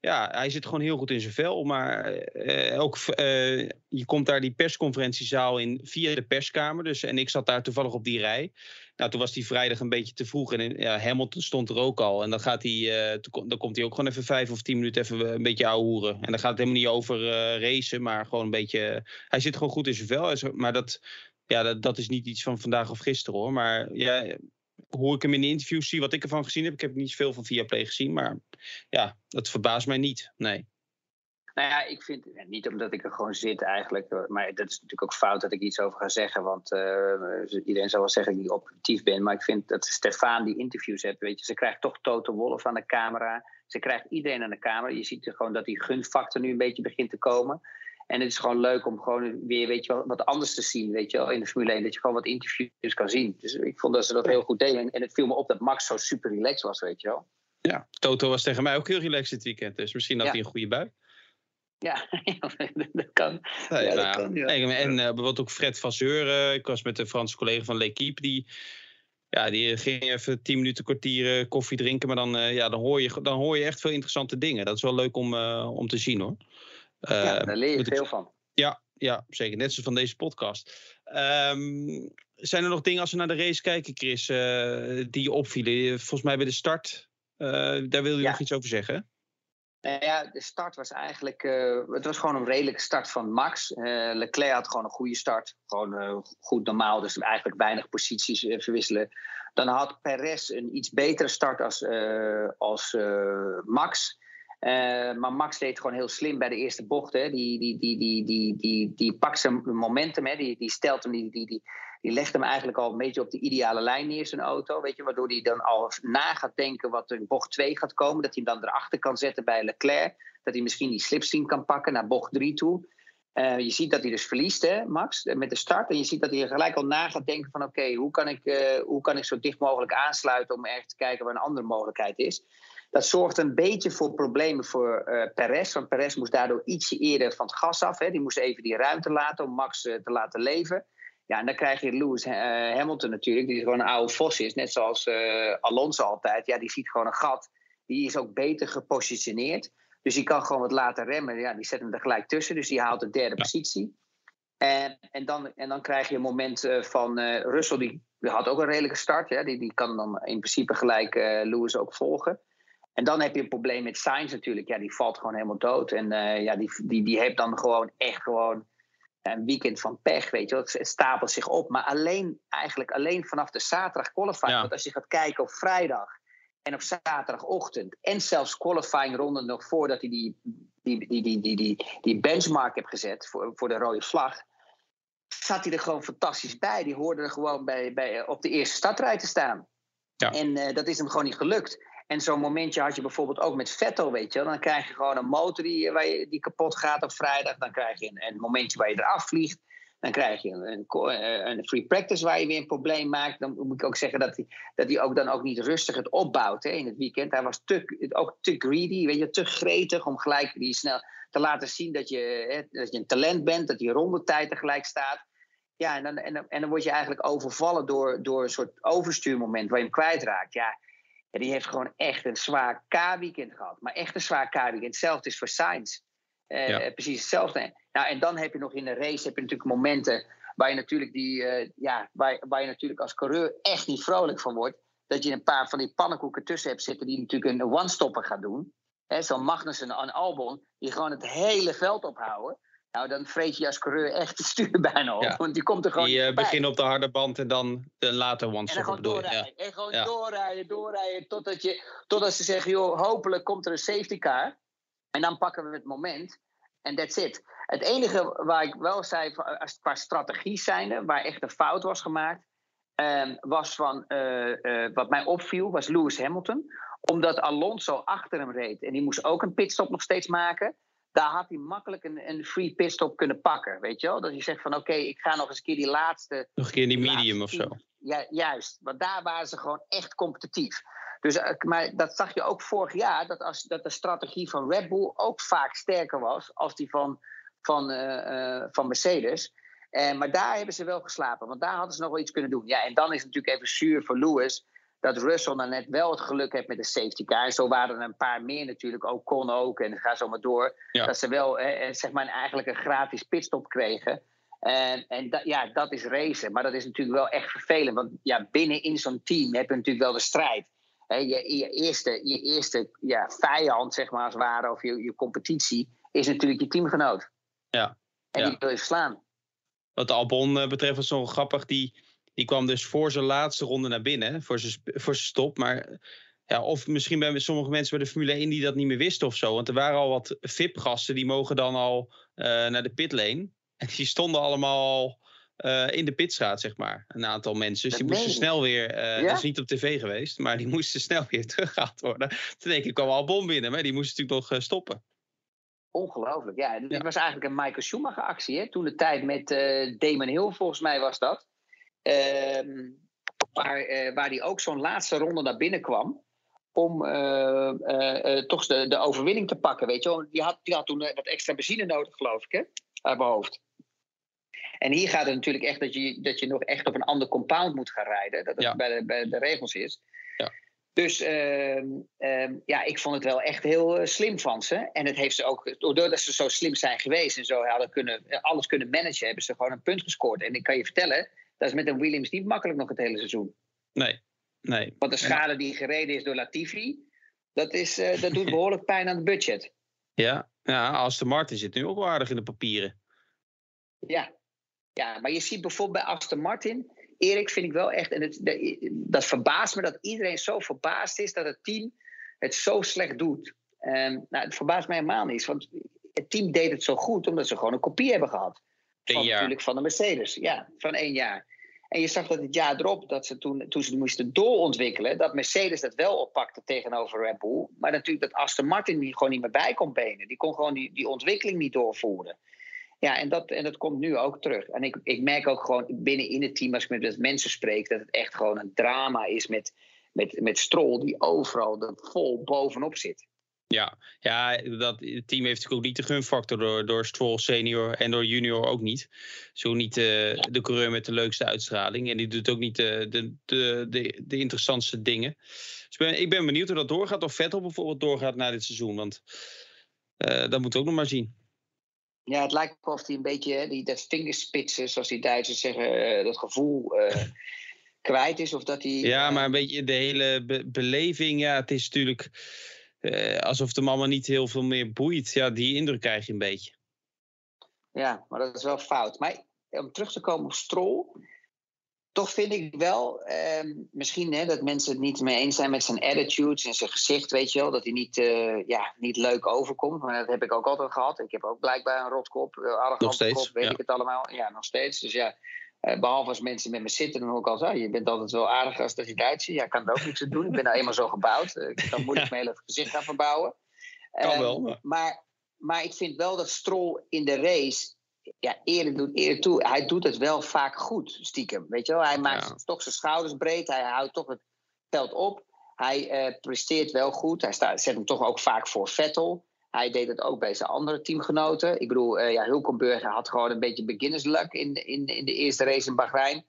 ja, hij zit gewoon heel goed in zijn vel. Maar eh, ook, eh, je komt daar die persconferentiezaal in via de perskamer. Dus, en ik zat daar toevallig op die rij. Nou, toen was die vrijdag een beetje te vroeg. En ja, Hamilton stond er ook al. En dan, gaat hij, dan komt hij ook gewoon even vijf of tien minuten even een beetje ouwehoeren. En dan gaat het helemaal niet over racen, maar gewoon een beetje... hij zit gewoon goed in zijn vel. Maar dat, ja, dat, dat is niet iets van vandaag of gisteren hoor. Maar ja, hoe ik hem in de interviews zie, wat ik ervan gezien heb. Ik heb niet zoveel van Viaplay gezien, maar ja, dat verbaast mij niet. Nee. Nou ja, ik vind, niet omdat ik er gewoon zit eigenlijk, maar dat is natuurlijk ook fout dat ik iets over ga zeggen, want uh, iedereen zal wel zeggen dat ik niet objectief ben, maar ik vind dat Stefan die interviews heeft, weet je, ze krijgt toch Toto Wolff aan de camera, ze krijgt iedereen aan de camera, je ziet gewoon dat die gunfactor nu een beetje begint te komen. En het is gewoon leuk om gewoon weer weet je wel, wat anders te zien weet je wel, in de Formule 1. Dat je gewoon wat interviews kan zien. Dus ik vond dat ze dat heel goed deden. En het viel me op dat Max zo super relaxed was, weet je wel. Ja, Toto was tegen mij ook heel relaxed dit weekend. Dus misschien had hij een goede bui. Ja, dat kan. ja, dat nou, kan ja. En, en uh, bijvoorbeeld ook Fred Vasseur. Uh, ik was met een Franse collega van L'Equipe. Die, ja, die ging even tien minuten, kwartier uh, koffie drinken. Maar dan, ja, dan, hoor je, dan hoor je echt veel interessante dingen. Dat is wel leuk om, om te zien hoor. Ja, daar leer je veel van. Ja, ja, zeker. Net zoals van deze podcast. Um, zijn er nog dingen als we naar de race kijken, Chris, die je opvielen? Volgens mij bij de start, daar wil je nog iets over zeggen. Nou ja, de start was eigenlijk. Uh, het was gewoon een redelijke start van Max. Leclerc had gewoon een goede start. Gewoon goed normaal, dus eigenlijk weinig posities verwisselen. Dan had Perez een iets betere start als, als Max. Maar Max deed gewoon heel slim bij de eerste bocht. Hè. Die, die, die, die, die, die, die pakt zijn momentum, hè. Die, die stelt hem, die, die, die, die legt hem eigenlijk al een beetje op de ideale lijn neer, zijn auto. Weet je, waardoor hij dan al na gaat denken wat er in bocht 2 gaat komen. Dat hij hem dan erachter kan zetten bij Leclerc. Dat hij misschien die slipstream kan pakken naar bocht 3 toe. Uh, je ziet dat hij dus verliest, hè, Max, met de start. En je ziet dat hij gelijk al na gaat denken van... oké, hoe, kan ik, hoe kan ik zo dicht mogelijk aansluiten... om echt te kijken waar een andere mogelijkheid is. Dat zorgt een beetje voor problemen voor uh, Perez. Want Perez moest daardoor ietsje eerder van het gas af. Hè. Die moest even die ruimte laten om Max te laten leven. Ja, en dan krijg je Lewis uh, Hamilton natuurlijk, die gewoon een oude vos is. Net zoals uh, Alonso altijd. Ja, die ziet gewoon een gat. Die is ook beter gepositioneerd. Dus die kan gewoon wat laten remmen. Ja, die zet hem er gelijk tussen. Dus die haalt de derde positie. En, en, dan, en dan krijg je een moment uh, van Russell, die, die, had ook een redelijke start. Ja, die, die kan dan in principe gelijk Lewis ook volgen. En dan heb je een probleem met Sainz natuurlijk. Ja, die valt gewoon helemaal dood. En ja, die, die, die heeft dan gewoon echt gewoon een weekend van pech, weet je wel. Het stapelt zich op. Maar alleen, eigenlijk alleen vanaf de zaterdag qualifying. Want als je gaat kijken op vrijdag en op zaterdagochtend... en zelfs qualifying ronde nog voordat hij die, die, die, die, die, die, die benchmark heeft gezet voor, voor de rode vlag... zat hij er gewoon fantastisch bij. Die hoorde er gewoon bij, bij, op de eerste startrij te staan. Ja. En uh, dat is hem gewoon niet gelukt. En zo'n momentje had je bijvoorbeeld ook met Vettel, weet je. Dan krijg je gewoon een motor die, je, die kapot gaat op vrijdag. Dan krijg je een, momentje waar je eraf vliegt. Dan krijg je een, een, een, free practice waar je weer een probleem maakt. Dan moet ik ook zeggen dat hij, dat hij ook dan ook niet rustig het opbouwt hè, in het weekend. Hij was te, ook te greedy, weet je, te gretig om gelijk die snel te laten zien dat je, hè, dat je een talent bent. Dat je rondetijd tegelijk staat. Ja, en dan, en, en dan word je eigenlijk overvallen door, door een soort overstuurmoment waar je hem kwijtraakt. Ja, die heeft gewoon echt een zwaar K-weekend gehad. Maar echt een zwaar K-weekend. Hetzelfde is voor Sainz. Uh, Precies hetzelfde. Nou, en dan heb je nog in de race heb je natuurlijk momenten waar je natuurlijk, die, uh, ja, waar, waar je natuurlijk als coureur echt niet vrolijk van wordt. Dat je een paar van die pannenkoeken tussen hebt zitten die natuurlijk een one-stopper gaat doen. Zo'n Magnussen en Albon, die gewoon het hele veld ophouden. Nou, dan vreet je als coureur echt het stuur bijna op. Want die komt er gewoon. Die uh, begint op de harde band en dan de later one En dan doorrijden. Ja. En gewoon ja. doorrijden, doorrijden. Totdat, je, totdat ze zeggen: joh, hopelijk komt er een safety car. En dan pakken we het moment. En that's it. Het enige waar ik wel zei, als qua strategie zijnde, waar echt een fout was gemaakt. Um, was van, uh, uh, wat mij opviel, was Lewis Hamilton. Omdat Alonso achter hem reed. En die moest ook een pitstop nog steeds maken daar had hij makkelijk een, een free pitstop kunnen pakken. Weet je wel? Dat hij zegt van oké, ik ga nog eens een keer die laatste. Nog een keer die medium of zo. Ja, juist. Want daar waren ze gewoon echt competitief. Dus, eh, maar dat zag je ook vorig jaar, dat, als, dat de strategie van Red Bull ook vaak sterker was als die van, van, uh, uh, van Mercedes. Uh, maar daar hebben ze wel geslapen, want daar hadden ze nog wel iets kunnen doen. Ja, en dan is het natuurlijk even zuur voor Lewis dat Russell dan net wel het geluk heeft met de safety car. En zo waren er een paar meer natuurlijk, ook Con ook, en ga zo maar door. Ja. Dat ze wel eh, zeg maar eigenlijk een gratis pitstop kregen. En, en dat, ja, dat is racen. Maar dat is natuurlijk wel echt vervelend. Want ja, binnen in zo'n team heb je natuurlijk wel de strijd. Je, je eerste, je eerste ja, vijand, zeg maar, als het ware, of je, je competitie, is natuurlijk je teamgenoot. Ja. En Ja. die wil je verslaan. Wat Albon eh, betreft was nog grappig. Die, die kwam dus voor zijn laatste ronde naar binnen. Voor zijn, voor zijn stop. Maar ja, of misschien bij sommige mensen bij de Formule 1 die dat niet meer wisten of zo. Want er waren al wat VIP-gasten. Die mogen dan al eh, naar de pitlane. En die stonden allemaal al eh, in de pitstraat, zeg maar. Een aantal mensen. Dus Dat die moesten snel weer... eh Ja? Dat is niet op tv geweest. Maar die moesten snel weer teruggehaald worden. Toen denk ik, kwam Albon binnen. Maar die moest natuurlijk nog stoppen. Ongelooflijk, ja. Dit Ja. was eigenlijk een Michael Schumacher actie, hè? Toen de tijd met Damon Hill, volgens mij was dat. Ehm, waar, eh, waar hij ook zo'n laatste ronde naar binnen kwam. Om eh, eh, eh, toch de, de overwinning te pakken, weet je wel. Die had, die had toen eh, wat extra benzine nodig, geloof ik, hè? Uit mijn hoofd. En hier gaat het natuurlijk echt dat je, dat je nog echt op een ander compound moet gaan rijden. Dat het Ja. bij, de, bij de regels is. Ja. Dus ehm, ehm, ja, ik vond het wel echt heel eh, slim van ze. En het heeft ze ook, doordat ze zo slim zijn geweest en zo hadden kunnen, eh, alles kunnen managen, hebben ze gewoon een punt gescoord. En ik kan je vertellen, dat is met een Williams niet makkelijk nog het hele seizoen. Nee, nee. Want de schade die gereden is door Latifi, dat, is, eh, dat doet behoorlijk pijn aan het budget. Ja, ja Aston Martin zit nu ook wel aardig in de papieren. Ja. ja, maar je ziet bijvoorbeeld bij Aston Martin. Erik vind ik wel echt, en het, de- dat verbaast me dat iedereen zo verbaasd is dat het team het zo slecht doet. Ehm, nou, het verbaast mij helemaal niet, want het team deed het zo goed omdat ze gewoon een kopie hebben gehad. Van, jaar. natuurlijk van de Mercedes, ja, van één jaar. En je zag dat het jaar erop, dat ze toen, toen ze het moesten doorontwikkelen, dat Mercedes dat wel oppakte tegenover Red Bull. Maar natuurlijk dat Aston Martin die gewoon niet meer bij kon benen. Die kon gewoon die, die ontwikkeling niet doorvoeren. Ja, en dat, en dat komt nu ook terug. En ik, ik merk ook gewoon binnen in het team, als ik met met mensen spreek, dat het echt gewoon een drama is met, met, met Stroll, die overal er vol bovenop zit. Ja, ja dat, het team heeft natuurlijk ook niet de gunfactor door, door Stroll senior en door junior ook niet. Zo niet eh, de coureur met de leukste uitstraling. En die doet ook niet de, de, de, de, de interessantste dingen. Dus ik ben, ik ben benieuwd hoe dat doorgaat. Of Vettel bijvoorbeeld doorgaat na dit seizoen. Want eh, dat moeten we ook nog maar zien. Ja, het lijkt wel of hij een beetje, die, dat vingerspitsen, zoals die Duitsers zeggen, eh, dat gevoel eh, kwijt is. Of dat hij. Ja, eh, maar een beetje de hele be- beleving. Ja, het is natuurlijk eh, alsof de mama niet heel veel meer boeit. Ja, die indruk krijg je een beetje. Ja, maar dat is wel fout. Maar om terug te komen op Stroll. Toch vind ik wel, ehm, misschien hè, dat mensen het niet mee eens zijn met zijn attitudes en zijn gezicht, weet je wel. Dat hij niet, eh, ja, niet leuk overkomt. Maar dat heb ik ook altijd gehad. Ik heb ook blijkbaar een rotkop, uh, arrogante kop, weet ja. ik het allemaal. Ja, nog steeds. Dus ja, eh, behalve als mensen met me zitten, dan hoor ik al zo. Je bent altijd wel aardig als dat je Duitser. Ja, ik kan er ook niks aan doen. Ik ben nou eenmaal zo gebouwd. Eh, ik kan moeilijk mijn hele gezicht gaan verbouwen. Kan Ehm, wel, maar- maar, maar ik vind wel dat Stroll in de race ja, eerlijk doet eerlijk toe. Hij doet het wel vaak goed, stiekem. Weet je wel? Hij maakt Ja. toch zijn schouders breed. Hij houdt toch het veld op. Hij eh, presteert wel goed. Hij staat, zet hem toch ook vaak voor Vettel. Hij deed het ook bij zijn andere teamgenoten. Ik bedoel, eh ja, Hulkenberger had gewoon een beetje beginners luck in, in, in de eerste race in Bahrein.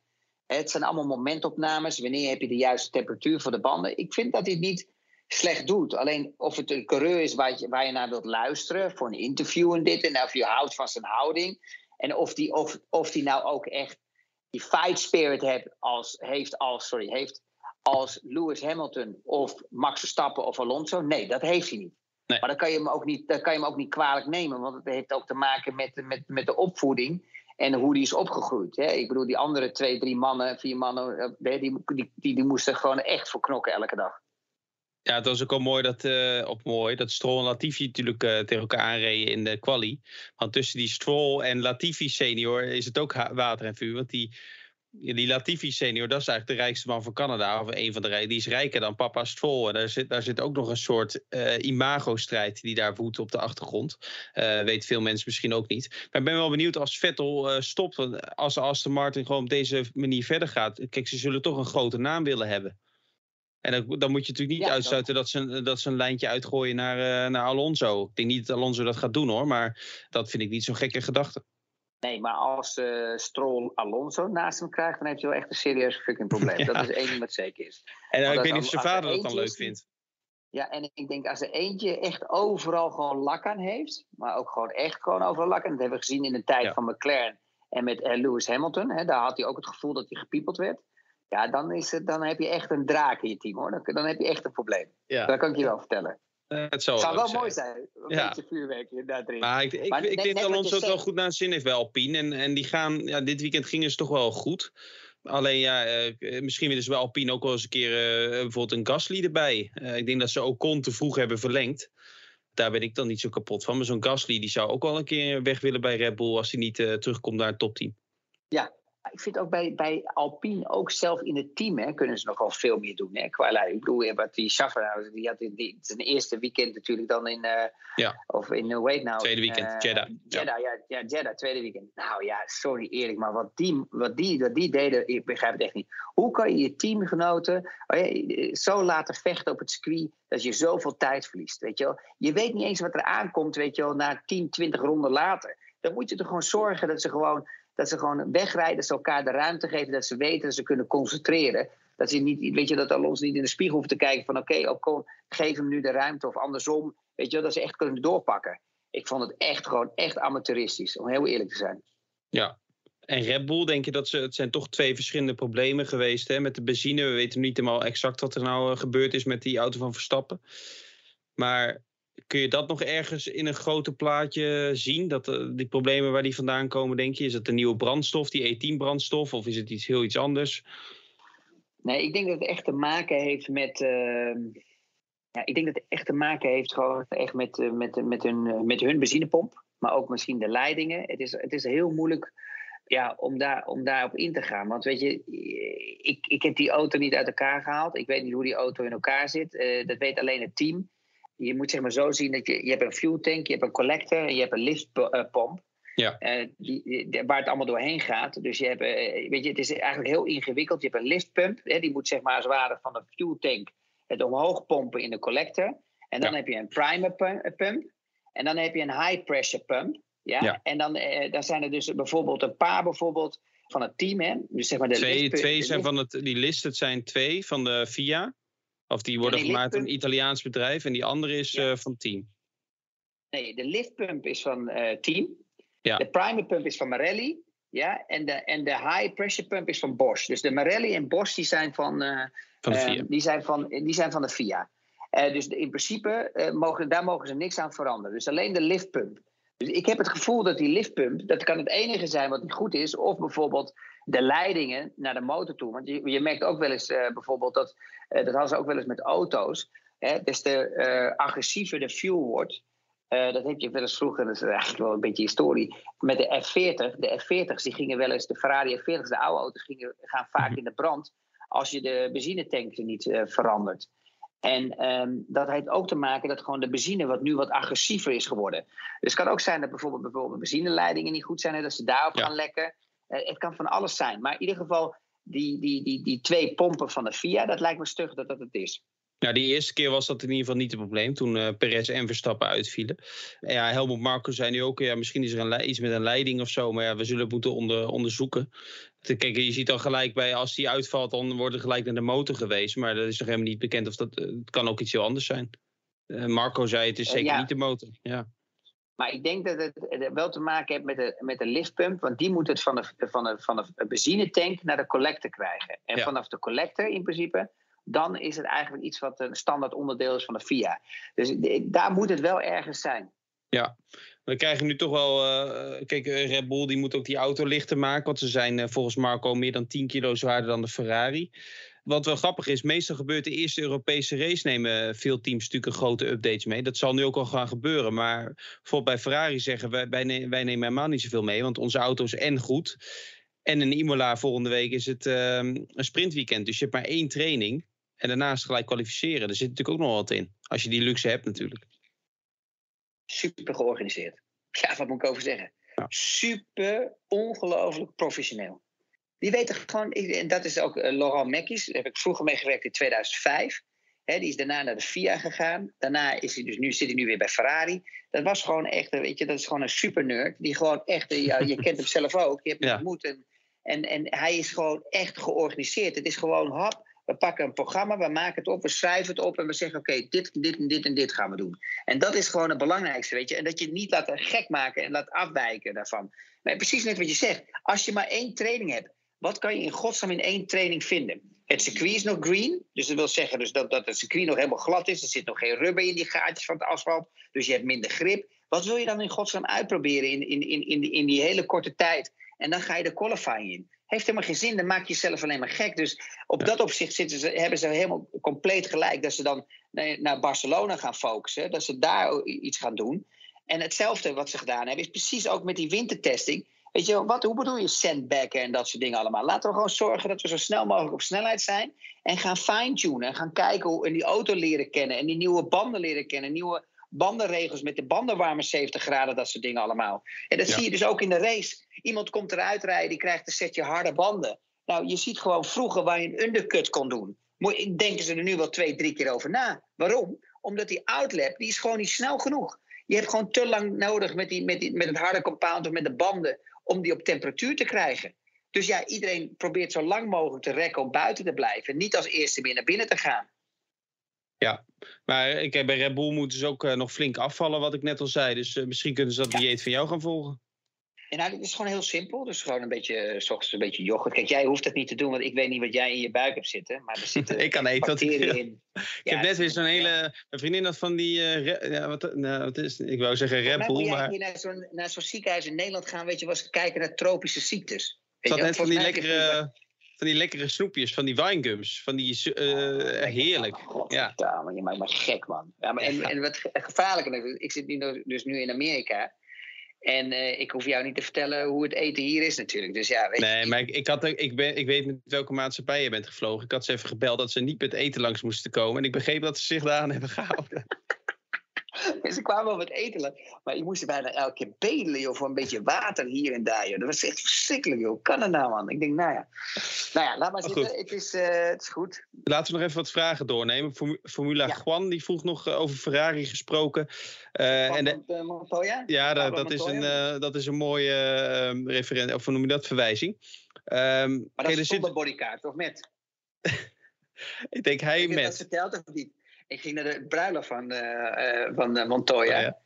Het zijn allemaal momentopnames. Wanneer heb je de juiste temperatuur voor de banden? Ik vind dat hij het niet slecht doet. Alleen of het een coureur is waar je, waar je naar wilt luisteren voor een interview en dit. En of je houdt van zijn houding. En of die, of, of die nou ook echt die fight spirit heeft als, heeft als, sorry, heeft als Lewis Hamilton of Max Verstappen of Alonso. Nee, dat heeft hij niet. Nee. Maar dan kan, je hem ook niet, dan kan je hem ook niet kwalijk nemen. Want het heeft ook te maken met, met, met de opvoeding en hoe die is opgegroeid. Hè. Ik bedoel, die andere twee, drie mannen, vier mannen, eh, die, die, die, die moesten gewoon echt voor knokken elke dag. Ja, het was ook al mooi dat, eh op mooi dat Stroll en Latifi natuurlijk eh, tegen elkaar aanreden in de quali. Want tussen die Stroll en Latifi senior is het ook water en vuur. Want die, die Latifi senior, dat is eigenlijk de rijkste man van Canada. Of een van de rijken. Die is rijker dan papa Stroll. En daar zit, daar zit ook nog een soort eh, imago-strijd die daar woedt op de achtergrond. Eh weet veel mensen misschien ook niet. Maar ik ben wel benieuwd als Vettel eh, stopt. want Als Aston Martin gewoon op deze manier verder gaat. Kijk, ze zullen toch een grote naam willen hebben. En dan, dan moet je natuurlijk niet Ja, uitsluiten dat ze, dat ze een lijntje uitgooien naar, naar Alonso. Ik denk niet dat Alonso dat gaat doen hoor, maar dat vind ik niet zo'n gekke gedachte. Nee, maar als uh, Stroll Alonso naast hem krijgt, dan heb je wel echt een serieus fucking probleem. Dat is één ding wat zeker is. En uh, ik weet niet of zijn vader dat dan leuk vindt. Ja, en ik denk als er eentje echt overal gewoon lak aan heeft, maar ook gewoon echt gewoon overal lak aan. Dat hebben we gezien in de tijd van McLaren en met uh, Lewis Hamilton. Hè, daar had hij ook het gevoel dat hij gepiepeld werd. Ja, dan, is het, dan heb je echt een draak in je team hoor. Dan, dan heb je echt een probleem. Ja. Dat kan ik je wel vertellen. Uh, het zou, zou wel mooi zijn. Een ja. beetje vuurwerk daarin. Maar ik, ik, ik denk dat Alonso het wel goed naar zin heeft bij Alpine. En, en die gaan, ja, dit weekend gingen ze toch wel goed. Alleen ja, uh, misschien willen ze bij Alpine ook wel eens een keer uh, bijvoorbeeld een Gasly erbij. ik denk dat ze Ocon te vroeg hebben verlengd. Daar ben ik dan niet zo kapot van. Maar zo'n Gasly die zou ook wel een keer weg willen bij Red Bull als hij niet terugkomt naar het topteam. Ja, ik vind ook bij, bij Alpine, ook zelf in het team, hè, kunnen ze nogal veel meer doen. Hè, qua Ik bedoel, wat die Schaffenhausen, die had die, zijn eerste weekend natuurlijk dan in, uh, ja. of in, wait nou. Tweede weekend, uh, Jeddah. Jeddah, ja. ja, Jeddah, tweede weekend. Nou ja, sorry Erik, maar wat die, wat die, wat die deden, ik begrijp het echt niet. Hoe kan je je teamgenoten oh zo laten vechten op het circuit, dat je zoveel tijd verliest, weet je wel. Je weet niet eens wat er aankomt, weet je wel, na 10, 20 ronden later. Dan moet je toch gewoon zorgen dat ze gewoon dat ze gewoon wegrijden, dat ze elkaar de ruimte geven, dat ze weten dat ze kunnen concentreren. Dat ze niet, weet je, dat Alonso niet in de spiegel hoeft te kijken van oké, okay, geef hem nu de ruimte of andersom. Weet je, dat ze echt kunnen doorpakken. Ik vond het echt gewoon echt amateuristisch, om heel eerlijk te zijn. Ja, en Red Bull, denk je dat ze. Het zijn toch twee verschillende problemen geweest hè? met de benzine. We weten niet helemaal exact wat er nou eh, gebeurd is met die auto van Verstappen. Maar kun je dat nog ergens in een groter plaatje zien? Dat, uh, die problemen waar die vandaan komen, denk je? Is het de nieuwe brandstof, die E10-brandstof, of is het iets heel iets anders? Nee, ik denk dat het echt te maken heeft met. Uh, ja, ik denk dat het echt te maken heeft gewoon echt met, uh, met, met, hun, met hun benzinepomp. Maar ook misschien de leidingen. Het is, het is heel moeilijk ja, om, daar, om daarop in te gaan. Want weet je, ik, ik heb die auto niet uit elkaar gehaald. Ik weet niet hoe die auto in elkaar zit. dat weet alleen het team je moet zeg maar zo zien dat je, je hebt een fuel tank, je hebt een collector en je hebt een liftpomp. Ja. Uh, die, waar het allemaal doorheen gaat. Dus je hebt, uh, weet je, het is eigenlijk heel ingewikkeld. Je hebt een liftpump, hè, die moet zeg maar als het ware van de fuel tank het omhoog pompen in de collector. En dan heb je een primer pump. En dan heb je een high pressure pump. Ja? ja. En dan, uh, dan zijn er dus bijvoorbeeld een paar bijvoorbeeld van het team. Hè? Dus zeg maar de twee twee zijn van het, die list, het zijn twee van de FIA. Of die worden gemaakt door een Italiaans bedrijf en die andere is ja. uh, van Team. Nee, de liftpump is van uh, Team. Ja. De primer pump is van Marelli. Ja, en de, en de high pressure pump is van Bosch. Dus de Marelli en Bosch die zijn van, uh, van de FIA. die, zijn van, die zijn van de FIA. dus in principe mogen, daar mogen ze niks aan veranderen. Dus alleen de liftpump. Dus ik heb het gevoel dat die liftpump, dat kan het enige zijn wat niet goed is. Of bijvoorbeeld de leidingen naar de motor toe. Want je, je merkt ook wel eens uh, bijvoorbeeld dat, uh, dat hadden ze ook wel eens met auto's. Hè, des te uh, agressiever de fuel wordt. dat heb je wel eens vroeger, dat is eigenlijk wel een beetje historie. Met de F40, de F40's, die gingen wel eens, de Ferrari F40's, de oude auto's, gingen, gaan vaak mhm. in de brand. Als je de benzinetank niet verandert. En um, dat heeft ook te maken dat gewoon de benzine wat nu wat agressiever is geworden. Dus het kan ook zijn dat bijvoorbeeld, bijvoorbeeld benzineleidingen niet goed zijn, en dat ze daarop ja. gaan lekken. Uh, het kan van alles zijn. Maar in ieder geval, die, die, die, die twee pompen van de FIA, dat lijkt me stug dat dat het is. Ja, die eerste keer was dat in ieder geval niet het probleem. Toen uh, Perez en Verstappen uitvielen. En ja, Helmut Marko zei nu ook, ja, misschien is er een, iets met een leiding of zo. Maar ja, we zullen het moeten onder, onderzoeken. Kijk, je ziet al gelijk bij, als die uitvalt, dan wordt er gelijk naar de motor geweest. Maar dat is nog helemaal niet bekend of dat, uh, het kan ook iets heel anders zijn. Uh, Marco zei, het is zeker ja. niet de motor. Ja. Maar ik denk dat het wel te maken heeft met de, met de liftpump. Want die moet het van de, van de, van de benzinetank naar de collector krijgen. En ja. vanaf de collector in principe dan is het eigenlijk iets wat een standaard onderdeel is van de FIA. Dus daar moet het wel ergens zijn. Ja, we krijgen nu toch wel. Uh, kijk, Red Bull die moet ook die auto lichter maken. Want ze zijn uh, volgens Marco meer dan 10 kilo zwaarder dan de Ferrari. Wat wel grappig is, meestal gebeurt de eerste Europese race nemen veel teams natuurlijk grote updates mee. Dat zal nu ook al gaan gebeuren. Maar bijvoorbeeld bij Ferrari zeggen wij, wij, nemen, helemaal niet zoveel mee. Want onze auto is en goed. En in Imola volgende week is het uh, een sprintweekend. Dus je hebt maar één training. En daarnaast gelijk kwalificeren. Er zit natuurlijk ook nog wat in. Als je die luxe hebt natuurlijk. Super georganiseerd. Ja, wat moet ik over zeggen? Ja. Super ongelooflijk professioneel. Die weten gewoon, en dat is ook uh, Laurent Mekkies, daar heb ik vroeger mee gewerkt in 2005. Hè, die is daarna naar de FIA gegaan. Daarna is hij dus nu, zit hij nu weer bij Ferrari. Dat was gewoon echt, eh, weet je, dat is gewoon een super nerd. Die gewoon echt, eh, ja, je kent hem zelf ook. Je hebt hem Ja. ontmoet. En, en, en hij is gewoon echt georganiseerd. Het is gewoon, hap, we pakken een programma, we maken het op, we schrijven het op en we zeggen: oké, dit, dit en dit en dit gaan we doen. En dat is gewoon het belangrijkste, weet je. En dat je het niet laat gek maken en laat afwijken daarvan. Maar precies net wat je zegt. Als je maar één training hebt, wat kan je in godsnaam in één training vinden? Het circuit is nog green, dus dat wil zeggen dus dat, dat het circuit nog helemaal glad is. Er zit nog geen rubber in die gaatjes van het asfalt, dus je hebt minder grip. Wat wil je dan in godsnaam uitproberen in, in, in, in, die, in die hele korte tijd? En dan ga je de qualifying in. Heeft helemaal geen zin, dan maak je jezelf alleen maar gek. Dus op dat opzicht zitten ze, hebben ze helemaal compleet gelijk dat ze dan naar, Barcelona gaan focussen, dat ze daar iets gaan doen. En hetzelfde wat ze gedaan hebben, is precies ook met die wintertesting. Weet je, wat, hoe bedoel je sandbaggen en dat soort dingen allemaal? Laten we gewoon zorgen dat we zo snel mogelijk op snelheid zijn. En gaan fine-tunen. En gaan kijken hoe en die auto leren kennen. En die nieuwe banden leren kennen. Nieuwe bandenregels met de banden warmen 70 graden. Dat soort dingen allemaal. En dat Ja. zie je dus ook in de race. Iemand komt eruit rijden, die krijgt een setje harde banden. Nou, je ziet gewoon vroeger waar je een undercut kon doen. Moet- Denken ze er nu wel twee, drie keer over na. Waarom? Omdat die outlap, die is gewoon niet snel genoeg. Je hebt gewoon te lang nodig met, die, met, die, met het harde compound of met de banden om die op temperatuur te krijgen. Dus ja, iedereen probeert zo lang mogelijk te rekken om buiten te blijven. Niet als eerste meer naar binnen te gaan. Maar ik, heb bij Red Bull moeten ze ook eh, nog flink afvallen, wat ik net al zei. Dus eh, misschien kunnen ze dat Ja. dieet van jou gaan volgen. En nou, dit is gewoon heel simpel. Dus gewoon een beetje, eh, s ochtends een beetje yoghurt. Kijk, jij hoeft het niet te doen, want ik weet niet wat jij in je buik hebt zitten. Maar er zitten Ik kan eten wat ik wil. in. Ik heb net weer zo'n hele. Mijn vriendin had van die. ja, wat, nou, wat is, ik wou zeggen Red Bull, jij maar. hier naar zo'n, ziekenhuis in Nederland gaan, weet je, was kijken naar tropische ziektes. Het Weet had net van die, lekkere, van die lekkere snoepjes, van die winegums. Van die. eh, Oh, heerlijk. Ja. Ja. Je maakt me gek, man. Ja, maar en, en wat ge- gevaarlijker ik zit nu dus nu in Amerika. En eh, ik hoef jou niet te vertellen hoe het eten hier is natuurlijk. Dus ja, weet je, Nee, maar ik, ik, had, ik, ben, ik weet met welke maatschappij je bent gevlogen. Ik had ze even gebeld dat ze niet met eten langs moesten komen. En ik begreep dat ze zich daaraan hebben gehouden. ze kwamen wel wat eten. Maar ik moest er bijna elke keer bedelen joh, voor een beetje water hier en daar. Joh. Dat was echt verschrikkelijk, joh. Kan nou, man? Ik denk, nou ja. Nou ja, laat maar zitten. Het is, eh, het is goed. Laten we nog even wat vragen doornemen. Formu- Formula Ja. Juan die vroeg nog eh, over Ferrari gesproken. Eh, en de- Montoya? Ja, dat, is een, dat is een mooie uh, referent, of hoe noem je dat, verwijzing. Ehm, Maar dat is zonder bodykaart, of met? ik denk hij Heb je dat met. verteld of niet? Ik ging naar de bruiloft van, van Montoya. Oh, ja.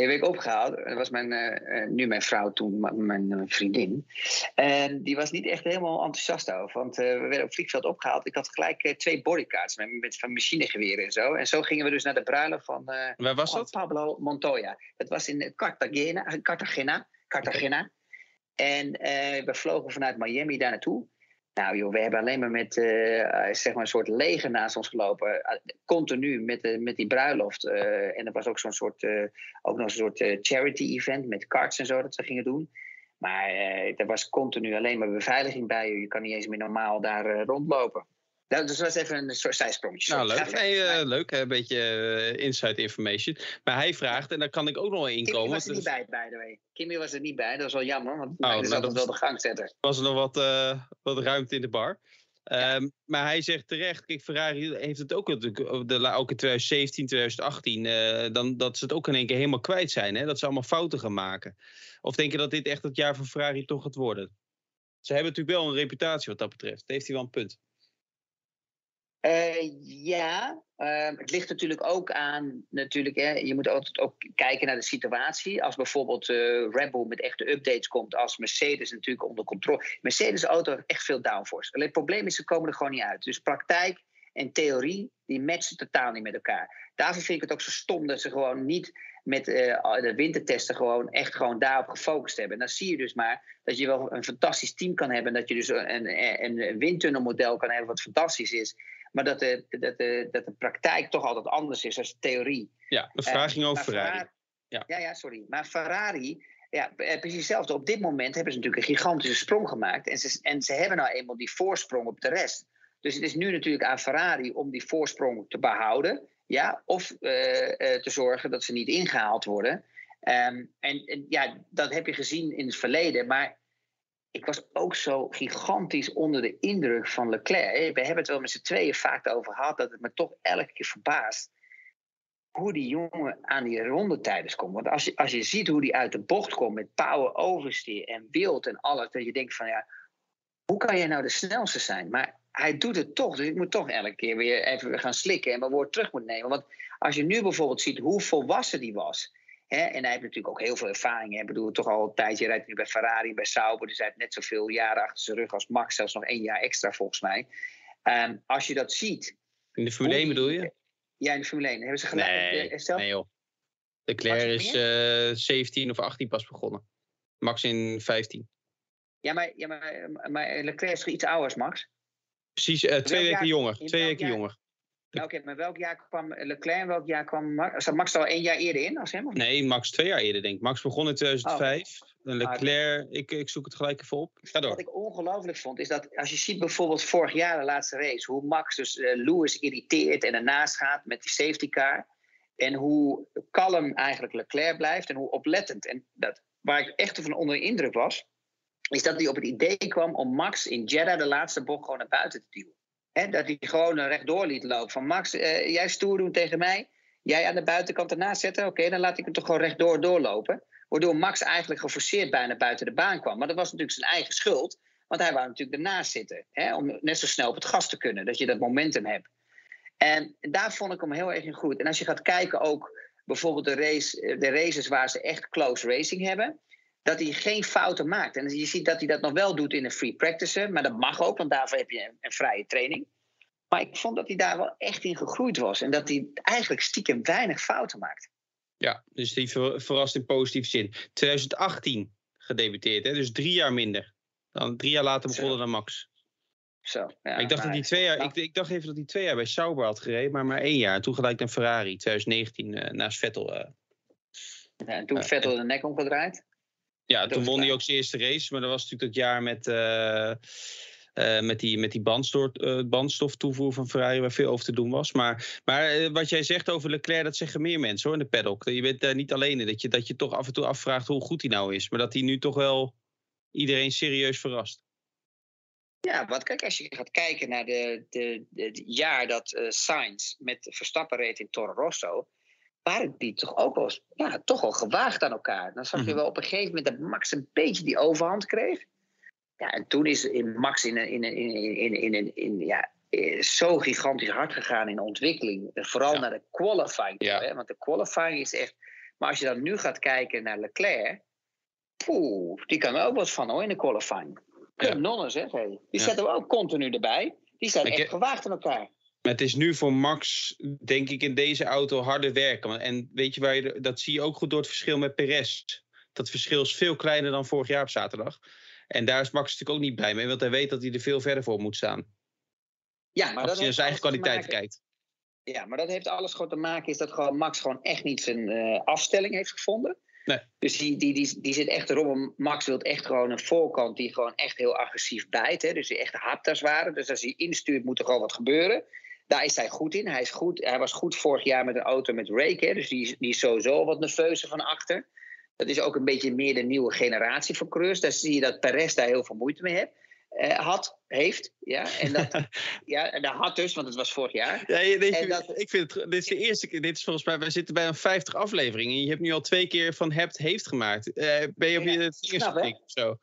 Werd ik opgehaald. Dat was mijn, eh, nu mijn vrouw, toen mijn eh, vriendin. En die was niet echt helemaal enthousiast over. Want we werden op het vliegveld opgehaald. Ik had gelijk twee bodycards met, met van machinegeweren en zo. En zo gingen we dus naar de bruiloft van, Waar was van dat? Pablo Montoya. Dat was in Cartagena. Cartagena, Cartagena. En we vlogen vanuit Miami daar naartoe. Nou joh, we hebben alleen maar met eh, eh, zeg maar een soort leger naast ons gelopen. Eh, continu met, de, met die bruiloft. en er was ook zo'n soort, ook nog een soort charity event met karts en zo dat ze gingen doen. Maar er was continu alleen maar beveiliging bij je. Je kan niet eens meer normaal daar rondlopen. Nou, dus dat was even een soort zijsprongje. Nou, leuk. Nee, eh, leuk, een beetje eh, inside information. Maar hij vraagt, en daar kan ik ook nog wel Kimmy inkomen. was er niet bij, by the way. Kimmy was er niet bij, dat was wel jammer. Want Oh, hij is nou, dat wel de gangzetter. was er nog wat, eh, wat ruimte in de bar. Ehm, maar hij zegt terecht, kijk, Ferrari heeft het ook de, ook in 2017, 2018, eh, dan, dat ze het ook in één keer helemaal kwijt zijn. Hè? Dat ze allemaal fouten gaan maken. Of denk je dat dit echt het jaar van Ferrari toch gaat worden? Ze hebben natuurlijk wel een reputatie wat dat betreft. Dat heeft hij wel een punt. Eh, ja, ehm, het ligt natuurlijk ook aan, natuurlijk, hè, je moet altijd ook kijken naar de situatie. Als bijvoorbeeld eh Red Bull met echte updates komt, als Mercedes natuurlijk onder controle. Mercedes-auto heeft echt veel downforce. Alleen het probleem is, ze komen er gewoon niet uit. Dus praktijk en theorie, die matchen totaal niet met elkaar. Daarvoor vind ik het ook zo stom dat ze gewoon niet met eh, de wintertesten gewoon echt gewoon daarop gefocust hebben. En dan zie je dus maar dat je wel een fantastisch team kan hebben. Dat je dus een, een, een windtunnelmodel kan hebben wat fantastisch is. Maar dat de, dat, de, dat de praktijk toch altijd anders is de theorie. Ja, de vraag Eh, ging over Ferrari. Ja. ja, ja, sorry. Maar Ferrari, ja, eh, precies hetzelfde. Op dit moment hebben ze natuurlijk een gigantische sprong gemaakt. En ze, en ze hebben nou eenmaal die voorsprong op de rest. Dus het is nu natuurlijk aan Ferrari om die voorsprong te behouden. Ja, of eh, te zorgen dat ze niet ingehaald worden. Ehm, en, en ja, dat heb je gezien in het verleden. Maar ik was ook zo gigantisch onder de indruk van Leclerc. We hebben het wel met z'n tweeën vaak over gehad, dat het me toch elke keer verbaast hoe die jongen aan die rondetijden komt. Want als je, als je ziet hoe die uit de bocht komt met power oversteer en wild en alles, dat je denkt van ja, hoe kan jij nou de snelste zijn? Maar hij doet het toch, dus ik moet toch elke keer weer even gaan slikken en mijn woord terug moet nemen. Want als je nu bijvoorbeeld ziet hoe volwassen die was. Hè, en hij heeft natuurlijk ook heel veel ervaring. Ik bedoel, toch al een tijdje rijdt nu bij Ferrari, bij Sauber. Dus hij heeft net zoveel jaren achter zijn rug als Max, zelfs nog één jaar extra volgens mij. Um, als je dat ziet. In de Formule 1 bedoel je? Ja, in de Formule 1. Hebben ze gelijk nee, Estelle? Nee joh. Leclerc is uh, 17 of 18 pas begonnen. Max in 15. Ja, maar, ja, maar, maar Leclerc is toch iets ouder als Max? Precies, uh, twee weken jonger. Twee weken jonger. Oké, okay, maar welk jaar kwam Leclerc welk jaar kwam Max? Zat Max al één jaar eerder in als hem? Of nee, Max twee jaar eerder, denk ik. Max begon in 2005. Oh. En Leclerc, ik, ik zoek het gelijk even op. Ga door. Wat ik ongelooflijk vond, is dat als je ziet bijvoorbeeld vorig jaar de laatste race, hoe Max dus uh, Lewis irriteert en ernaast gaat met die safety car. En hoe kalm eigenlijk Leclerc blijft en hoe oplettend. En dat, waar ik echt van onder de indruk was, is dat hij op het idee kwam om Max in Jeddah de laatste bocht gewoon naar buiten te duwen. Dat hij gewoon rechtdoor liet lopen. Van Max, uh, jij stoer doen tegen mij. Jij aan de buitenkant ernaast zetten. Oké, dan laat ik hem toch gewoon rechtdoor doorlopen. Waardoor Max eigenlijk geforceerd bijna buiten de baan kwam. Maar dat was natuurlijk zijn eigen schuld. Want hij wou natuurlijk ernaast zitten. Hè, om net zo snel op het gas te kunnen. Dat je dat momentum hebt. En daar vond ik hem heel erg in goed. En als je gaat kijken ook bijvoorbeeld de, race, de races waar ze echt close racing hebben. Dat hij geen fouten maakt. En je ziet dat hij dat nog wel doet in een free practice. Maar dat mag ook, want daarvoor heb je een, een vrije training. Maar ik vond dat hij daar wel echt in gegroeid was. En dat hij eigenlijk stiekem weinig fouten maakt. Ja, dus die ver, verrast in positieve zin. 2018 gedebuteerd, hè? dus drie jaar minder. Dan drie jaar later begonnen dan Max. Zo, ja, ik, dacht dat twee jaar, ik, ik, dacht even dat hij twee jaar bij Sauber had gereden, maar maar één jaar. Toen gelijk naar Ferrari, 2019, uh, naast Vettel. Uh. Ja, en toen Vettel de nek omgedraaid? Ja, toen won hij ook zijn eerste race, maar dat was natuurlijk dat jaar met... Uh, uh, met die, met die bandstof, uh, bandstoftoevoer van Ferrari, waar veel over te doen was. Maar, maar uh, wat jij zegt over Leclerc, dat zeggen meer mensen hoor, in de paddock. Je bent daar niet alleen in. Dat je, dat je toch af en toe afvraagt hoe goed hij nou is. Maar dat hij nu toch wel iedereen serieus verrast. Ja, want kijk, als je gaat kijken naar de, de, de, het jaar dat Sainz met Verstappen reed in Toro Rosso, waren die toch ook wel, ja, toch wel gewaagd aan elkaar. Dan zag je wel op een gegeven moment dat Max een beetje die overhand kreeg. Ja, en toen is in Max in, in, in, in, in, in, in ja, zo gigantisch hard gegaan in de ontwikkeling. Vooral ja. naar de qualifying. Ja. Hè? Want de qualifying is echt. Maar als je dan nu gaat kijken naar Leclerc. Poeh, die kan er ook wat van hoor in de qualifying. Ja. Nonnen zeg. Hey. Die zetten we ook continu erbij. Die zijn echt gewaagd aan elkaar. Maar het is nu voor Max, denk ik, in deze auto harder werken. En weet je waar je, dat zie je ook goed door het verschil met Perez. Dat verschil is veel kleiner dan vorig jaar op zaterdag. En daar is Max natuurlijk ook niet blij mee, want hij weet dat hij er veel verder voor moet staan. Ja, maar Als dat je naar zijn eigen kwaliteit kijkt. Ja, maar dat heeft alles gewoon te maken is dat gewoon Max gewoon echt niet zijn uh, afstelling heeft gevonden. Nee. Dus die, die, die, die zit echt erop. Max wil echt gewoon een voorkant die gewoon echt heel agressief bijt. Hè? Dus die echt hard als ware. Dus als hij instuurt moet er gewoon wat gebeuren. Daar is hij goed in. Hij, is goed, hij was goed vorig jaar met een auto met rake. Hè? Dus die, die is sowieso wat nerveuzer van achter. Dat is ook een beetje meer de nieuwe generatie van coureurs. Daar zie je dat Perez daar heel veel moeite mee heeft. Uh, had, heeft, ja. En dat, ja, en dat had dus, want het was vorig jaar. Ja, dit, dat, ik vind het, dit is de eerste keer, dit is volgens mij, wij zitten bij een 50 afleveringen. En je hebt nu al twee keer van hebt, heeft gemaakt. Uh, ben je op ja, je vingers getikt of zo?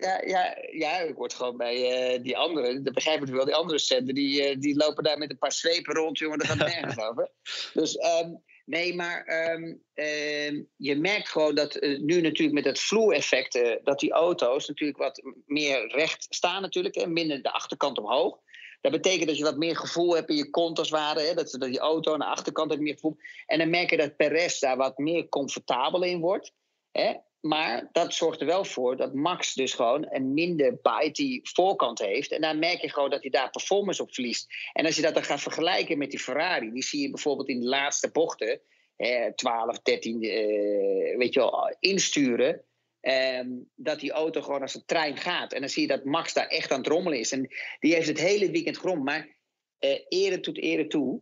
Ja, ja, ja, ik word gewoon bij uh, die anderen, dat begrijp ik wel, die andere centen, die, uh, die lopen daar met een paar zwepen rond, jongen, dat gaat nergens over. Dus um, Nee, maar um, uh, je merkt gewoon dat uh, nu natuurlijk met het vloer-effect... Uh, dat die auto's natuurlijk wat meer recht staan natuurlijk. en minder de achterkant omhoog. Dat betekent dat je wat meer gevoel hebt in je kont als het ware. Hè? Dat, dat die auto aan de achterkant heeft meer gevoel. En dan merk je dat Perez daar wat meer comfortabel in wordt. Hè? Maar dat zorgt er wel voor dat Max dus gewoon een minder bite die voorkant heeft. En dan merk je gewoon dat hij daar performance op verliest. En als je dat dan gaat vergelijken met die Ferrari, die zie je bijvoorbeeld in de laatste bochten, eh, 12, 13, eh, weet je wel, insturen. Eh, dat die auto gewoon als een trein gaat. En dan zie je dat Max daar echt aan het rommelen is. En die heeft het hele weekend grond. Maar eh, ere tot ere toe.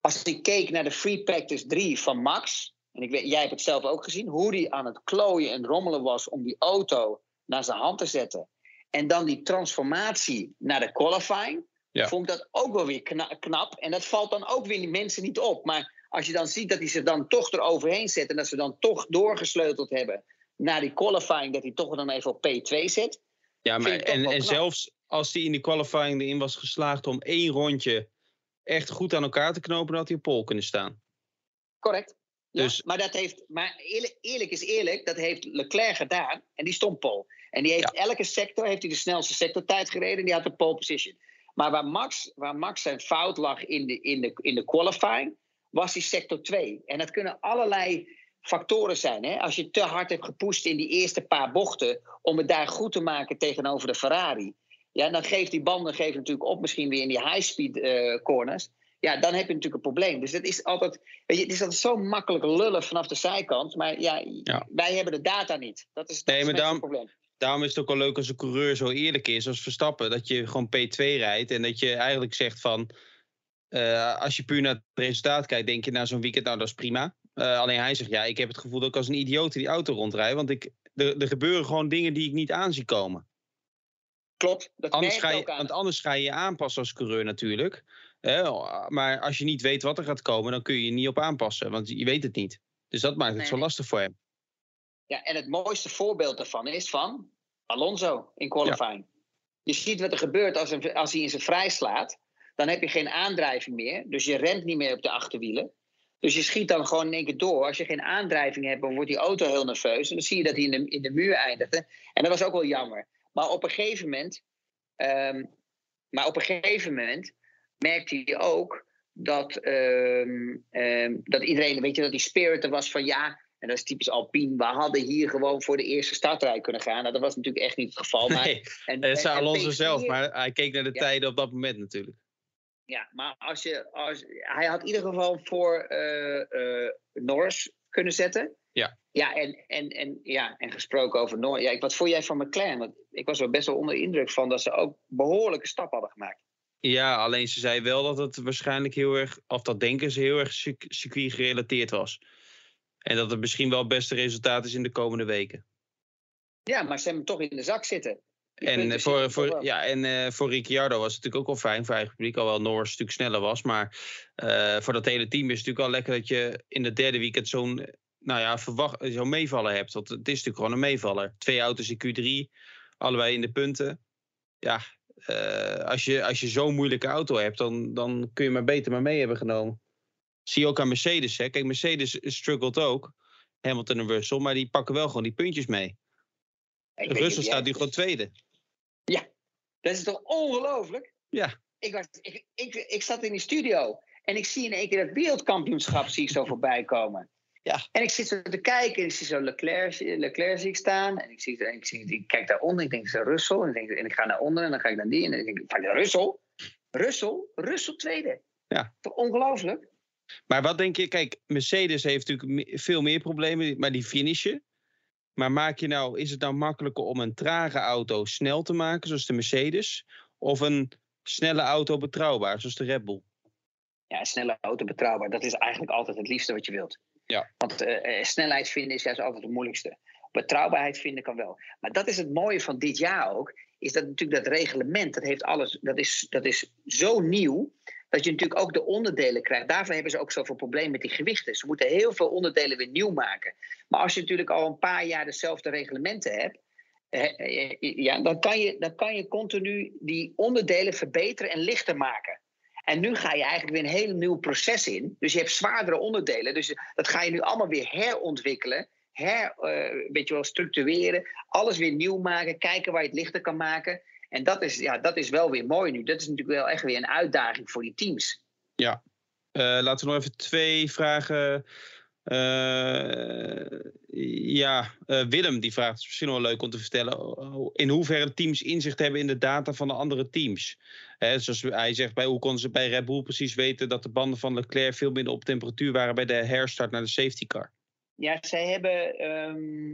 Als ik keek naar de Free Practice 3 van Max en ik weet, jij hebt het zelf ook gezien, hoe die aan het klooien en rommelen was om die auto naar zijn hand te zetten. En dan die transformatie naar de qualifying. Ja. Vond ik dat ook wel weer kna- knap. En dat valt dan ook weer die mensen niet op. Maar als je dan ziet dat hij ze dan toch eroverheen zet. En dat ze dan toch doorgesleuteld hebben naar die qualifying. Dat hij toch dan even op P2 zet. Ja, maar en, en zelfs als hij in de qualifying erin was geslaagd om één rondje echt goed aan elkaar te knopen, dan had hij op pol kunnen staan. Correct. Ja, Dus- maar dat heeft, maar eerlijk, eerlijk is eerlijk, dat heeft Leclerc gedaan en die stond pole. En die heeft elke sector heeft hij de snelste sectortijd gereden en die had de pole position. Maar waar Max, waar Max zijn fout lag in de, in, de, in de qualifying, was die sector 2. En dat kunnen allerlei factoren zijn. Hè? Als je te hard hebt gepusht in die eerste paar bochten om het daar goed te maken tegenover de Ferrari. Ja, dan geeft die banden geven natuurlijk op misschien weer in die high-speed eh, corners. Ja, dan heb je natuurlijk een probleem. Dus het is altijd, weet je, het is altijd zo makkelijk lullen vanaf de zijkant. Maar ja, Ja. wij hebben de data niet. Dat is, dat Nee, is maar net daarom- het probleem. Daarom is het ook wel leuk als een coureur zo eerlijk is als Verstappen. Dat je gewoon P2 rijdt en dat je eigenlijk zegt van... eh, als je puur naar het resultaat kijkt, denk je na zo'n weekend, nou dat is prima. Eh, alleen hij zegt, ja, ik heb het gevoel dat ik als een idioot in die auto rondrijd. Want ik, er, er gebeuren gewoon dingen die ik niet aan zie komen. Klopt, dat Anders ga je want anders ga je je aanpassen als coureur natuurlijk. Hè, maar als je niet weet wat er gaat komen, dan kun je je niet op aanpassen. Want je weet het niet. Dus dat maakt het Nee, zo lastig voor hem. Ja, en het mooiste voorbeeld daarvan is van Alonso in qualifying. Je ziet wat er gebeurt als, een, als hij in zijn vrij slaat. Dan heb je geen aandrijving meer. Dus je remt niet meer op de achterwielen. Dus je schiet dan gewoon in één keer door. Als je geen aandrijving hebt, dan wordt die auto heel nerveus. En dan zie je dat hij in de, in de muur eindigde. En dat was ook wel jammer. Maar op een gegeven moment. ehm, maar op een gegeven moment merkte hij ook dat, ehm, ehm, dat iedereen, weet je, dat die spirit er was van ja. En dat is typisch Alpine. We hadden hier gewoon voor de eerste startrij kunnen gaan. Nou, dat was natuurlijk echt niet het geval. Maar, Nee, en, dat zei en Alonso P4 zelf, maar hij keek naar de Ja. tijden op dat moment natuurlijk. Ja, maar als je, als, hij had in ieder geval voor eh eh, Norris kunnen zetten. Ja. Ja, en, en, en, ja, en gesproken over Norris. Ja, ik- wat vond jij van McLaren? Want ik was er best wel onder de indruk van dat ze ook behoorlijke stap hadden gemaakt. Ja, alleen ze zei wel dat het waarschijnlijk heel erg, of dat denken ze heel erg circuit gerelateerd was. En dat het misschien wel het beste resultaat is in de komende weken. Ja, maar ze hebben hem toch in de zak zitten. Die En, eh, voor, toch voor, wel. ja, en eh, voor Ricciardo was het natuurlijk ook wel fijn voor eigen publiek. Alhoewel Norris een stuk sneller was. Maar eh, voor dat hele team is het natuurlijk wel lekker dat je in het derde weekend zo'n nou ja, verwacht, zo'n meevaller hebt. Want het is natuurlijk gewoon een meevaller. Twee auto's in Q3, allebei in de punten. Ja, eh, als je, als je zo'n moeilijke auto hebt, dan, dan kun je maar beter maar mee hebben genomen. Zie je ook aan Mercedes. Hè? Kijk, Mercedes struggelt ook. Hamilton en Russell. Maar die pakken wel gewoon die puntjes mee. Ik Russell staat nu gewoon tweede. Dat is toch ongelooflijk? Ja. Ik, was, ik, ik, ik zat in die studio en ik zie in één keer het wereldkampioenschap zie ik zo voorbij komen. Ja. En ik zit zo te kijken en ik zie zo Leclerc, Leclerc zie ik staan. En ik, zie, en ik, zie, ik kijk daaronder, ik denk, is Russell? En ik, denk, en ik ga naar onder en dan ga ik naar die. En dan denk ik, van Russell? Russell? Russell tweede. Ja. Toch ongelooflijk? Maar wat denk je? Kijk, Mercedes heeft natuurlijk veel meer problemen, maar die finishen. Maar maak je nou, is het nou makkelijker om een trage auto snel te maken, zoals de Mercedes? Of een snelle auto betrouwbaar, zoals de Red Bull? Ja, een snelle auto betrouwbaar. Dat is eigenlijk altijd het liefste wat je wilt. Ja. Want eh, eh, snelheid vinden is juist altijd het moeilijkste. Betrouwbaarheid vinden kan wel. Maar dat is het mooie van dit jaar ook. Is dat natuurlijk dat reglement, dat heeft alles. Dat is, dat is zo nieuw. Dat je natuurlijk ook de onderdelen krijgt. Daarvoor hebben ze ook zoveel problemen met die gewichten. Ze moeten heel veel onderdelen weer nieuw maken. Maar als je natuurlijk al een paar jaar dezelfde reglementen hebt. eh, Ja, dan, kan je, dan kan je continu die onderdelen verbeteren en lichter maken. En nu ga je eigenlijk weer een heel nieuw proces in. Dus je hebt zwaardere onderdelen. Dus dat ga je nu allemaal weer herontwikkelen. Her, je wel, structureren. Alles weer nieuw maken. Kijken waar je het lichter kan maken. En dat is, ja, dat is wel weer mooi nu. Dat is natuurlijk wel echt weer een uitdaging voor die teams. Ja. Eh, laten we nog even twee vragen. Eh, ja, Willem die vraagt, is misschien wel leuk om te vertellen. In hoeverre teams inzicht hebben in de data van de andere teams. Zoals hij zegt, bij, hoe konden ze bij Red Bull precies weten dat de banden van Leclerc veel minder op temperatuur waren bij de herstart naar de safety car? Ja, zij hebben. ehm,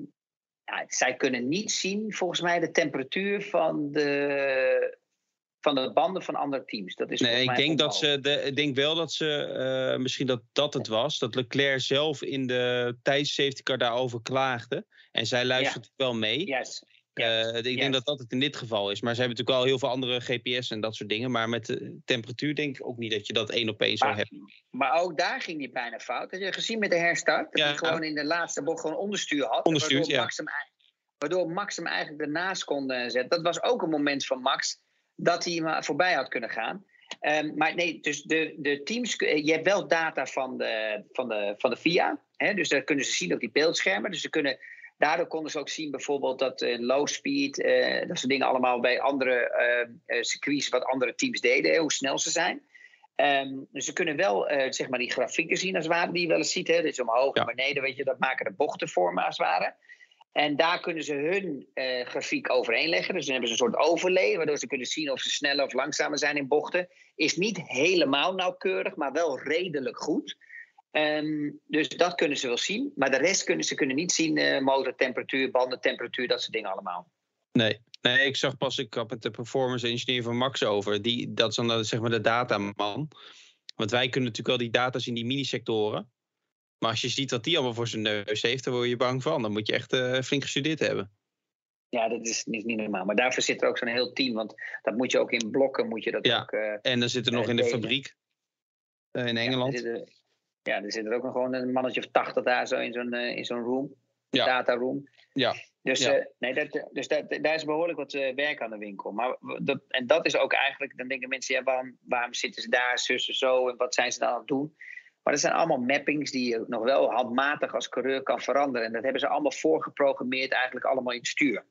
ja, zij kunnen niet zien, volgens mij, de temperatuur van de, van de banden van andere teams. Dat is Nee, ik denk, dat ze de, ik denk wel dat ze, eh, misschien dat dat het was, dat Leclerc zelf in de tijdens safety car daarover klaagde. En zij luistert wel mee. Juist. Uh, ik denk dat dat het in dit geval is. Maar ze hebben natuurlijk al heel veel andere GPS en dat soort dingen. Maar met de temperatuur denk ik ook niet dat je dat één op één zou hebben. Maar ook daar ging hij bijna fout. Heb je gezien met de herstart? Dat hij gewoon in de laatste bocht gewoon onderstuur had. Onderstuur, waardoor. Max hem, waardoor Max hem eigenlijk ernaast kon zetten. Dat was ook een moment van Max dat hij hem voorbij had kunnen gaan. Um, maar nee, dus de, de teams, je hebt wel data van de, van de, van de FIA. Hè, dus daar kunnen ze zien op die beeldschermen. Dus ze kunnen Daardoor konden ze ook zien bijvoorbeeld dat uh, low speed, uh, dat soort dingen allemaal bij andere uh, circuits wat andere teams deden, hoe snel ze zijn. Um, dus ze kunnen wel zeg maar die grafieken zien als het ware, die je wel eens ziet. Hè? Dus omhoog en beneden, weet je, dat maken de bochten vormen als het ware. En daar kunnen ze hun grafiek overheen leggen. Dus dan hebben ze een soort overlay, waardoor ze kunnen zien of ze sneller of langzamer zijn in bochten. Is niet helemaal nauwkeurig, maar wel redelijk goed. Um, dus dat kunnen ze wel zien. Maar de rest kunnen ze kunnen niet zien. Uh, motortemperatuur, bandentemperatuur, dat soort dingen allemaal. Nee. nee, ik zag pas, ik had met de performance engineer van Max over. Die, dat is dan de, zeg maar de dataman. Want wij kunnen natuurlijk wel die data zien, die mini-sectoren. Maar als je ziet wat die allemaal voor zijn neus heeft, dan word je bang van. Dan moet je echt uh, flink gestudeerd hebben. Ja, dat is niet, niet normaal. Maar daarvoor zit er ook zo'n heel team. Want dat moet je ook in blokken, moet je dat ja. ook... Uh, en dan zit er nog in de fabriek in Engeland. Ja, ja, er zit er ook nog gewoon een mannetje of tachtig daar zo in zo'n uh, in zo'n room. Ja. Data room. Ja. Dus, ja. Uh, nee, dat, dus dat, daar is behoorlijk wat werk aan de winkel. Maar dat, en dat is ook eigenlijk, dan denken mensen, ja, waarom, waarom zitten ze daar, zussen zo en wat zijn ze dan aan het doen? Maar dat zijn allemaal mappings die je nog wel handmatig als coureur kan veranderen. En dat hebben ze allemaal voorgeprogrammeerd, eigenlijk allemaal in het stuur.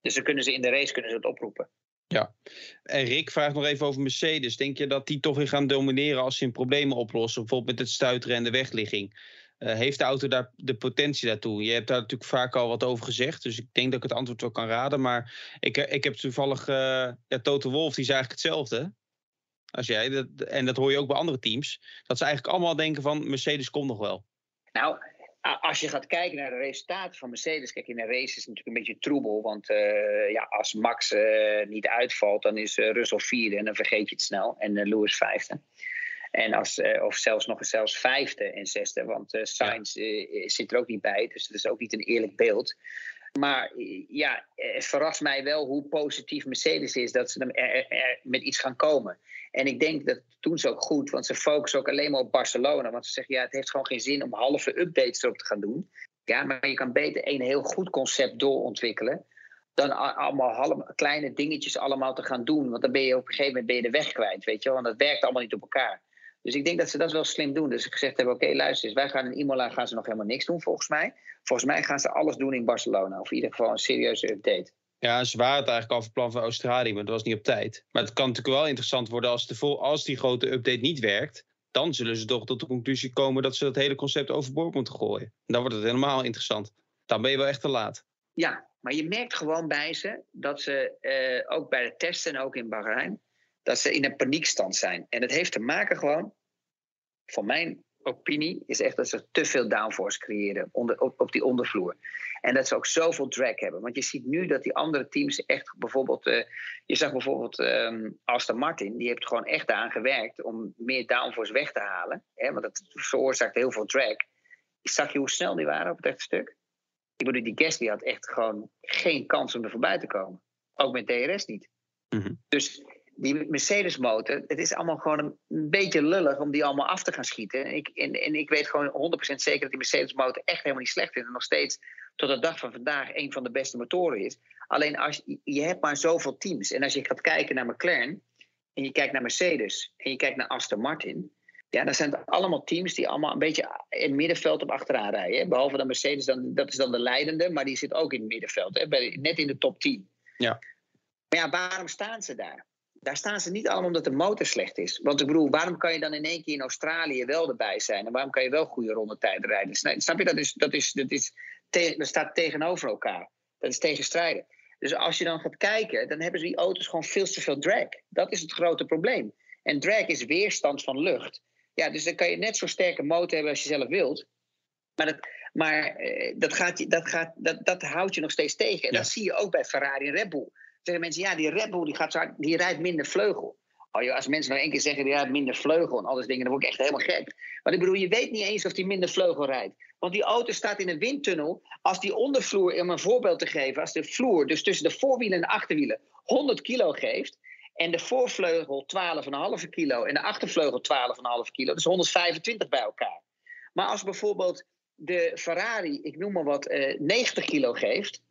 Dus dan kunnen ze in de race kunnen ze het oproepen. Ja, en Rick vraagt nog even over Mercedes. Denk je dat die toch weer gaan domineren als ze hun problemen oplossen? Bijvoorbeeld met het stuiteren en de wegligging. Uh, heeft de auto daar de potentie daartoe? Je hebt daar natuurlijk vaak al wat over gezegd. Dus ik denk dat ik het antwoord wel kan raden. Maar ik, ik heb toevallig... Uh, ja, Toto Wolf, die is eigenlijk hetzelfde. Als jij. Dat, en dat hoor je ook bij andere teams. Dat ze eigenlijk allemaal denken van Mercedes komt nog wel. Nou, als je gaat kijken naar de resultaten van Mercedes, kijk, in een race is het natuurlijk een beetje troebel. Want uh, ja, als Max uh, niet uitvalt, dan is uh, Russell vierde en dan vergeet je het snel. En Lewis vijfde. En als, of zelfs nog eens zelfs vijfde en zesde, want Sainz zit er ook niet bij. Dus dat is ook niet een eerlijk beeld. Maar ja, het verrast mij wel hoe positief Mercedes is dat ze er, er, er met iets gaan komen. En ik denk dat doen ze ook goed, want ze focussen ook alleen maar op Barcelona. Want ze zeggen, ja, het heeft gewoon geen zin om halve updates erop te gaan doen. Ja, maar je kan beter een heel goed concept doorontwikkelen. Dan allemaal kleine dingetjes allemaal te gaan doen. Want dan ben je op een gegeven moment ben je de weg kwijt, weet je wel. Want dat werkt allemaal niet op elkaar. Dus ik denk dat ze dat wel slim doen. Dus ze gezegd hebben, oké, luister eens, wij gaan in Imola gaan ze nog helemaal niks doen volgens mij. Volgens mij gaan ze alles doen in Barcelona. Of in ieder geval een serieuze update. Ja, ze waren het eigenlijk al van plan van Australië, maar dat was niet op tijd. Maar het kan natuurlijk wel interessant worden als, de vol, als die grote update niet werkt. Dan zullen ze toch tot de conclusie komen dat ze dat hele concept overboord moeten gooien. Dan wordt het helemaal interessant. Dan ben je wel echt te laat. Ja, maar je merkt gewoon bij ze dat ze uh, ook bij de testen en ook in Bahrein, dat ze in een paniekstand zijn. En dat heeft te maken gewoon, van mijn opinie, is echt dat ze te veel downforce creëren onder, op die ondervloer. En dat ze ook zoveel drag hebben. Want je ziet nu dat die andere teams echt bijvoorbeeld. Uh, je zag bijvoorbeeld um, Aston Martin, die heeft gewoon echt aan gewerkt om meer downforce weg te halen. Hè, want dat veroorzaakt heel veel drag. Zag je hoe snel die waren op het echte stuk? Ik bedoel, die Gasly had echt gewoon geen kans om er voorbij te komen. Ook met DRS niet. Mm -hmm. Dus die Mercedes-motor, het is allemaal gewoon een beetje lullig om die allemaal af te gaan schieten. En ik, en, en ik weet gewoon 100% zeker dat die Mercedes-motor echt helemaal niet slecht is. En nog steeds tot de dag van vandaag een van de beste motoren is. Alleen als je, hebt maar zoveel teams. En als je gaat kijken naar McLaren en je kijkt naar Mercedes en je kijkt naar Aston Martin. Ja, dan zijn het allemaal teams die allemaal een beetje in het middenveld op achteraan rijden. Behalve dan Mercedes, dan, dat is dan de leidende, maar die zit ook in het middenveld. Hè? Bij, net in de top 10. Ja. Maar ja, waarom staan ze daar? Daar staan ze niet allemaal omdat de motor slecht is. Want ik bedoel, waarom kan je dan in één keer in Australië wel erbij zijn? En waarom kan je wel goede rondetijden rijden? Snap je, dat, is, dat, is, dat, is, dat staat tegenover elkaar. Dat is tegenstrijdig. Dus als je dan gaat kijken, dan hebben ze die auto's gewoon veel te veel drag. Dat is het grote probleem. En drag is weerstand van lucht. Ja, dus dan kan je net zo sterke motor hebben als je zelf wilt. Maar dat, maar, dat, gaat, dat, gaat, dat, dat houdt je nog steeds tegen. En ja. dat zie je ook bij Ferrari en Red Bull zeggen mensen, ja, die Red Bull die gaat zo die rijdt minder vleugel. Oh, als mensen nou één keer zeggen, ja, minder vleugel en alles dingen, dan word ik echt helemaal gek. Maar ik bedoel, je weet niet eens of die minder vleugel rijdt. Want die auto staat in een windtunnel. Als die ondervloer, om een voorbeeld te geven, als de vloer, dus tussen de voorwielen en de achterwielen, 100 kilo geeft, en de voorvleugel 12,5 kilo en de achtervleugel 12,5 kilo, dus 125 bij elkaar. Maar als bijvoorbeeld de Ferrari, ik noem maar wat, eh, 90 kilo geeft,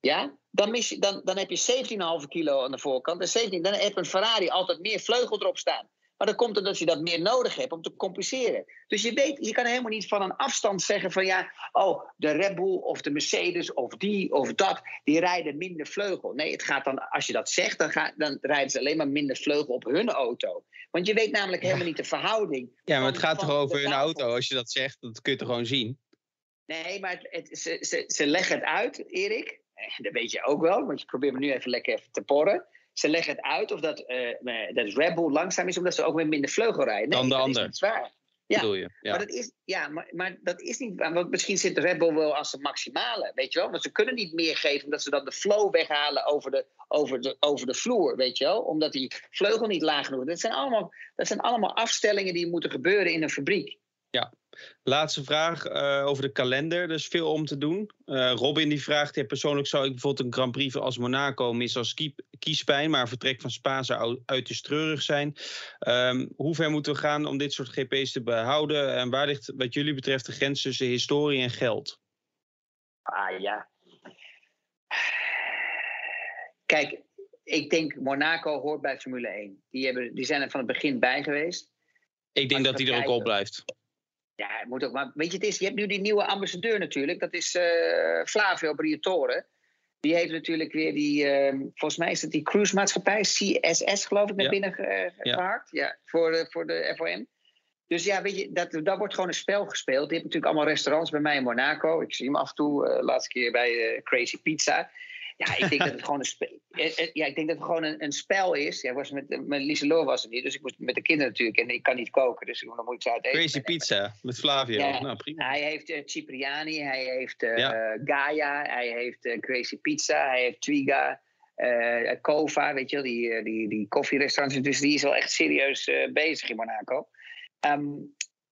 ja, dan, mis je, dan, dan heb je 17,5 kilo aan de voorkant. En 17, dan heb een Ferrari altijd meer vleugel erop staan. Maar dan komt het dat je dat meer nodig hebt om te compenseren. Dus je weet, je kan helemaal niet van een afstand zeggen van ja, oh, de Red Bull of de Mercedes of die of dat, die rijden minder vleugel. Nee, het gaat dan, als je dat zegt, dan, gaat, dan rijden ze alleen maar minder vleugel op hun auto. Want je weet namelijk helemaal niet de verhouding. Ja, maar het van- gaat toch over hun auto? Als je dat zegt, dat kun je toch gewoon zien? Nee, maar het, het- ze, ze, ze leggen het uit, Erik. Dat weet je ook wel, want je probeert me nu even lekker even te porren. Ze leggen het uit of dat, eh, dat Red Bull langzaam is, omdat ze ook met minder vleugel rijden. Nee, Dan de dat ander. is niet zwaar. Ja, Bedoel je? Ja. Maar, dat is, ja maar, maar dat is niet waar. Want misschien zit de Red Bull wel als een maximale, weet je wel. Want ze kunnen niet meer geven, omdat ze dan de flow weghalen over de, over de, over de vloer, weet je wel. Omdat die vleugel niet laag genoeg is. Dat zijn allemaal, dat zijn allemaal afstellingen die moeten gebeuren in een fabriek. Laatste vraag eh, over de kalender. Er is veel om te doen. Eh, Robin die vraagt, ja, persoonlijk zou ik bijvoorbeeld een Grand Prix als Monaco missen als kie- kiespijn, maar vertrek van Spa zou uiterst treurig zijn. Ehm, hoe ver moeten we gaan om dit soort GP's te behouden? En waar ligt wat jullie betreft de grens tussen historie en geld? Ah ja. Kijk, ik denk Monaco hoort bij Formule 1. Die, hebben, die zijn er van het begin bij geweest. Ik denk dat die er ook op blijft. Ja, het moet ook. Maar weet je, het is, je hebt nu die nieuwe ambassadeur natuurlijk. Dat is eh, Flavio Briatore. Die heeft natuurlijk weer die, eh, volgens mij is het die cruise-maatschappij, CSS geloof ik, naar Ja. binnen ge, eh, Ja. gehaakt. Ja, voor, de- voor de FOM. Dus ja, weet je, dat, dat wordt gewoon een spel gespeeld. Die hebben natuurlijk allemaal restaurants bij mij in Monaco. Ik zie hem af en toe, eh laatste keer bij Crazy Pizza. Ja, ik denk dat het gewoon een, spe- eh, eh, ja, ik denk dat het gewoon een, een spel is. Ja, was met, met Lieseloo was het niet, dus ik moest met de kinderen natuurlijk. En ik kan niet koken, dus dan moet ik ze uit eten. Crazy Pizza met Flavio. Ja. Nou, prima. Hij heeft eh, Cipriani, hij heeft Ja. Gaia, hij heeft Crazy Pizza, hij heeft Twiga, eh Kova, weet je wel, die, die, die koffierestaurants. Dus die is wel echt serieus bezig in Monaco. Ehm,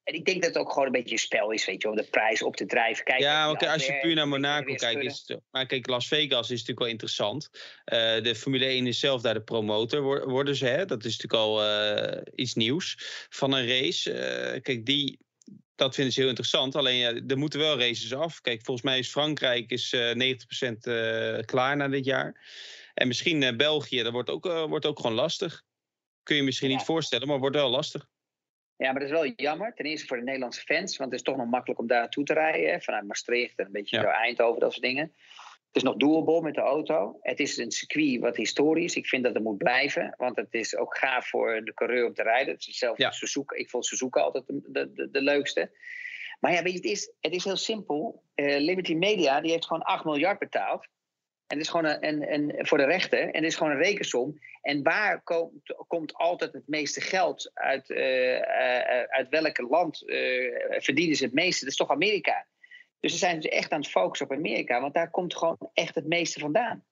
en ik denk dat het ook gewoon een beetje een spel is, weet je, om de prijs op te drijven. Kijk, Ja, kijk, als je puur naar Monaco kijkt, is het, maar kijk, Las Vegas is natuurlijk wel interessant. Eh, de Formule 1 is zelf daar de promotor, wor- worden ze, hè? Dat is natuurlijk al eh, iets nieuws van een race. Eh, kijk, die, dat vinden ze heel interessant. Alleen, ja, er moeten wel races af. Kijk, volgens mij is Frankrijk is, eh 90% eh, klaar na dit jaar. En misschien België, dat wordt ook, wordt ook gewoon lastig. Kun je misschien Ja. niet voorstellen, maar wordt wel lastig. Ja, maar dat is wel jammer. Ten eerste voor de Nederlandse fans, want het is toch nog makkelijk om daar naartoe te rijden. Hè? Vanuit Maastricht en een beetje Ja. zo Eindhoven, dat soort dingen. Het is nog doable met de auto. Het is een circuit wat historisch. Ik vind dat het moet blijven, want het is ook gaaf voor de coureur om te rijden. Het is hetzelfde Ja. Suzuka. Ik vond Suzuka altijd de, de, de, de leukste. Maar ja, weet je, het is, het is heel simpel. Eh, Liberty Media die heeft gewoon 8 miljard betaald. En is gewoon een, een, een, voor de rechten. En het is gewoon een rekensom. En waar komt, komt altijd het meeste geld? Uit, eh, eh, uit welk land eh, verdienen ze het meeste? Dat is toch Amerika. Dus ze zijn dus echt aan het focussen op Amerika. Want daar komt gewoon echt het meeste vandaan.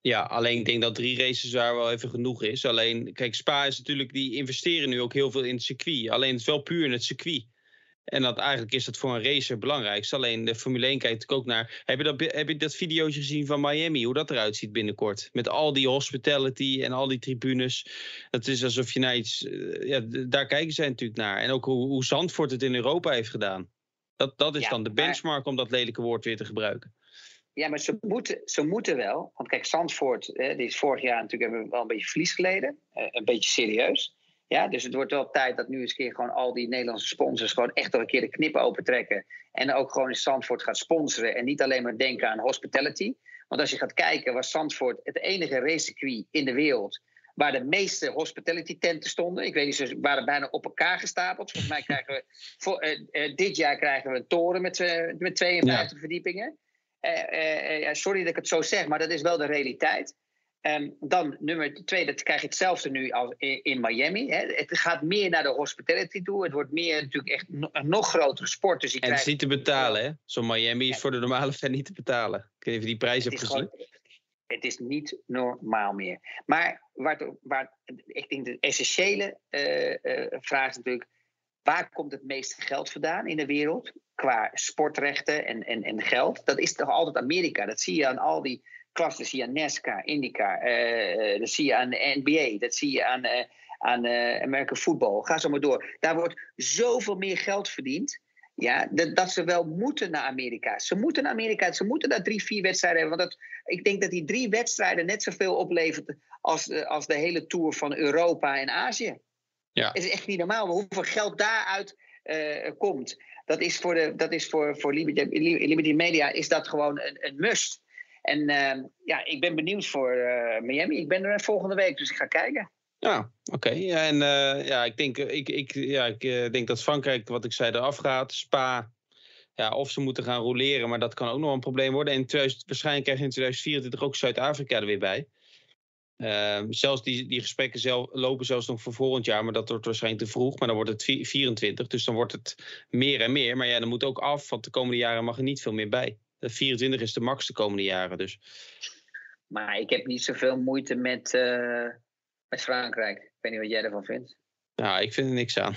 Ja, alleen ik denk dat drie races daar wel even genoeg is. Alleen, kijk, Spa is natuurlijk, die investeren nu ook heel veel in het circuit. Alleen het is wel puur in het circuit. En dat, eigenlijk is dat voor een racer het belangrijkste. Alleen de Formule 1 kijkt ook naar. Heb je, dat, heb je dat videootje gezien van Miami? Hoe dat eruit ziet binnenkort? Met al die hospitality en al die tribunes. Het is alsof je naar iets. eh, Ja, daar kijken zij natuurlijk naar. En ook hoe, hoe Zandvoort het in Europa heeft gedaan. Dat, dat is Ja, dan de maar- benchmark om dat lelijke woord weer te gebruiken. Ja, maar ze moeten, ze moeten wel. Want kijk, Zandvoort, eh, die is vorig jaar natuurlijk hebben we wel een beetje verlies geleden. Eh, een beetje serieus. Ja, dus het wordt wel tijd dat nu eens een keer gewoon al die Nederlandse sponsors gewoon echt nog een keer de knip opentrekken. En ook gewoon in Zandvoort gaat sponsoren. En niet alleen maar denken aan hospitality. Want als je gaat kijken, was Zandvoort het enige racecircuit in de wereld. Waar de meeste hospitality tenten stonden. Ik weet niet, ze waren bijna op elkaar gestapeld. Volgens mij krijgen we voor, eh, eh, dit jaar krijgen we een toren met, eh, met 52 verdiepingen. Eh, eh, eh, ja, sorry dat ik het zo zeg, maar dat is wel de realiteit. Ehm, dan nummer twee, dat krijg je hetzelfde nu als in, Miami. Hè. Het gaat meer naar de hospitality toe. Het wordt meer natuurlijk echt een nog grotere sport. Dus je En het is niet te betalen, hè? Zo'n Miami is voor de normale fan niet te betalen. Ik weet niet of je die prijs hebt gezien. gewoon, het is niet normaal meer. Maar waar, waar, ik denk de essentiële uh, vraag is natuurlijk: waar komt het meeste geld vandaan in de wereld? Qua sportrechten en, en, en geld. Dat is toch altijd Amerika. Dat zie je aan al die klassen. Zie je aan NASCAR, IndyCar. dat zie je aan de NBA. Dat zie je aan, aan American Football. Ga zo maar door. Daar wordt zoveel meer geld verdiend. Ja, dat, dat, ze wel moeten naar Amerika. Ze moeten naar Amerika. Ze moeten daar drie, vier wedstrijden hebben. Want dat, ik denk dat die drie wedstrijden net zoveel oplevert als, als de hele tour van Europa en Azië. Ja. Het is echt niet normaal hoeveel geld daaruit uh, komt. Dat is voor, de, dat is voor, voor Liberty, Liberty Media is dat gewoon een, een must. En uh, ja, ik ben benieuwd voor uh, Miami. Ik ben er volgende week, dus ik ga kijken. Ja, oké. Ja, en uh, ja, ik denk, ik, ik, ja, ik denk dat Frankrijk, wat ik zei, eraf gaat. Spa, ja, of ze moeten gaan roleren, maar dat kan ook nog een probleem worden. En 2000, waarschijnlijk krijg je in 2024 ook Zuid-Afrika er weer bij. Uh, zelfs die, die gesprekken zelf, lopen zelfs nog voor volgend jaar, maar dat wordt waarschijnlijk te vroeg. Maar dan wordt het 24, dus dan wordt het meer en meer. Maar ja, dan moet ook af, want de komende jaren mag er niet veel meer bij. De 24 is de max de komende jaren, dus. Maar ik heb niet zoveel moeite met, uh, met Frankrijk. Ik weet niet wat jij ervan vindt. Nou, ik vind er niks aan.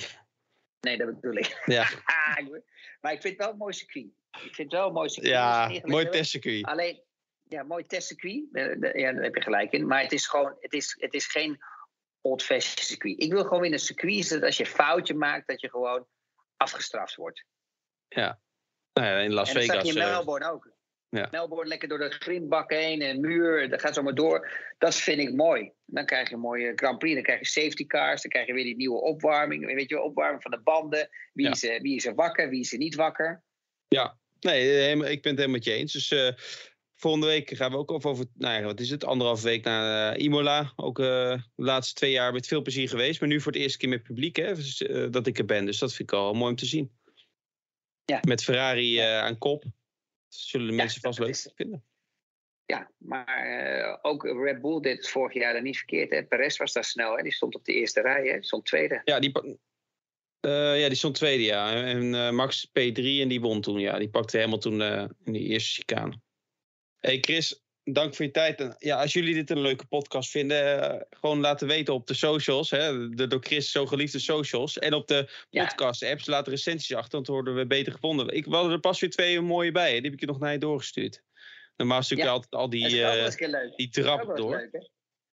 Nee, dat bedoel ik. Ja. maar ik vind het wel een mooi circuit. Ik vind het wel een mooi circuit. Ja, mooi testcircuit. Alleen, ja, mooi testcircuit. Ja, daar heb je gelijk in. Maar het is gewoon, het is, het is geen old-fashioned circuit. Ik wil gewoon in een circuit dat als je een foutje maakt, dat je gewoon afgestraft wordt. Ja, nou ja in Las Vegas. En dat zag je in Melbourne ook. Ja. Melbourne lekker door de grindbak heen en muur, dat gaat zo maar door. Dat vind ik mooi. Dan krijg je een mooie Grand Prix, dan krijg je safety cars, dan krijg je weer die nieuwe opwarming. Weet je, opwarming van de banden. Wie, is, wie is er wakker, wie is er niet wakker? Ja, nee, ik ben het helemaal met je eens. Dus uh, volgende week gaan we ook over, nou ja, wat is het, anderhalf week naar uh, Imola. Ook uh, de laatste twee jaar met veel plezier geweest. Maar nu voor het eerste keer met publiek, hè, dus, dat ik er ben. Dus dat vind ik al mooi om te zien. Ja. Met Ferrari aan kop. Dat zullen de mensen vast leuk vinden. Ja, maar uh, ook Red Bull deed het vorig jaar niet verkeerd. Hè? Perez was daar snel, hè? die stond op de eerste rij, hè? die stond tweede. Ja, die, uh, ja, die stond tweede, ja. En uh, Max P3 en die won toen, ja. Die pakte helemaal toen in die eerste chicane. hey Chris, dank voor je tijd. En, ja, als jullie dit een leuke podcast vinden, gewoon laten weten op de socials. Hè? De door Chris zo geliefde socials. En op de podcast-apps. Laat recensies achter, want dan worden we beter gevonden. Ik wilde er pas weer twee mooie bij. Die heb ik je nog naar je doorgestuurd. Normaal stuk ja. altijd al die, uh, die trap door. Leuk,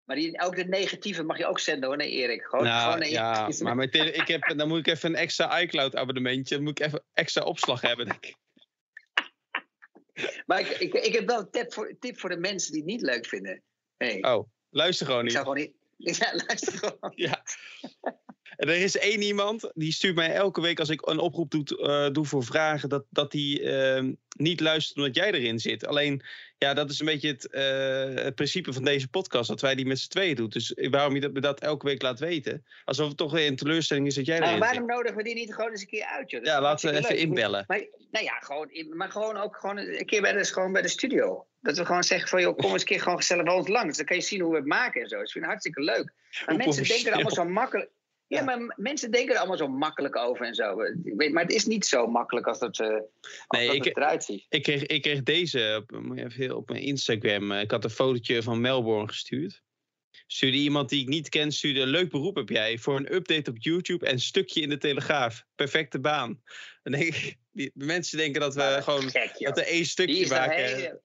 maar die, ook de negatieve mag je ook zenden hoor, nee Erik. Gewoon, nou, gewoon ja, maar met, ik heb, dan moet ik even een extra iCloud abonnementje. Dan moet ik even extra opslag hebben, denk ik. Maar ik, ik, ik heb wel een tip voor, tip voor de mensen die het niet leuk vinden. Hey. Oh, luister gewoon niet. Ik zou gewoon niet. Ja, luister gewoon. ja. En er is één iemand die stuurt mij elke week als ik een oproep doe, uh, doe voor vragen, dat, dat die uh, niet luistert omdat jij erin zit. Alleen, ja, dat is een beetje het, uh, het principe van deze podcast, dat wij die met z'n tweeën doen. Dus waarom je dat, me dat elke week laat weten? Alsof het toch weer een teleurstelling is dat jij erin maar waarom nodigen we die niet gewoon eens een keer uit? Joh? Ja, laten we even leuk. inbellen. Maar, nou ja, gewoon, maar gewoon ook gewoon een keer bij de, gewoon bij de studio. Dat we gewoon zeggen van, joh, kom eens een keer gewoon gezellig bij ons langs. Dan kan je zien hoe we het maken en zo. Dat vind ik hartstikke leuk. Maar mensen denken allemaal zo makkelijk. Ja, maar mensen denken er allemaal zo makkelijk over en zo. Maar het is niet zo makkelijk als dat, uh, als nee, dat ik, het eruit ziet. Ik kreeg, ik kreeg deze op, even op mijn Instagram. Ik had een fotootje van Melbourne gestuurd. Stuurde iemand die ik niet ken, stuurde een leuk beroep heb jij voor een update op YouTube en stukje in de Telegraaf. Perfecte baan. Dan denk ik, die, mensen denken dat we ja, gewoon gek, dat er één stukje maken. Hele,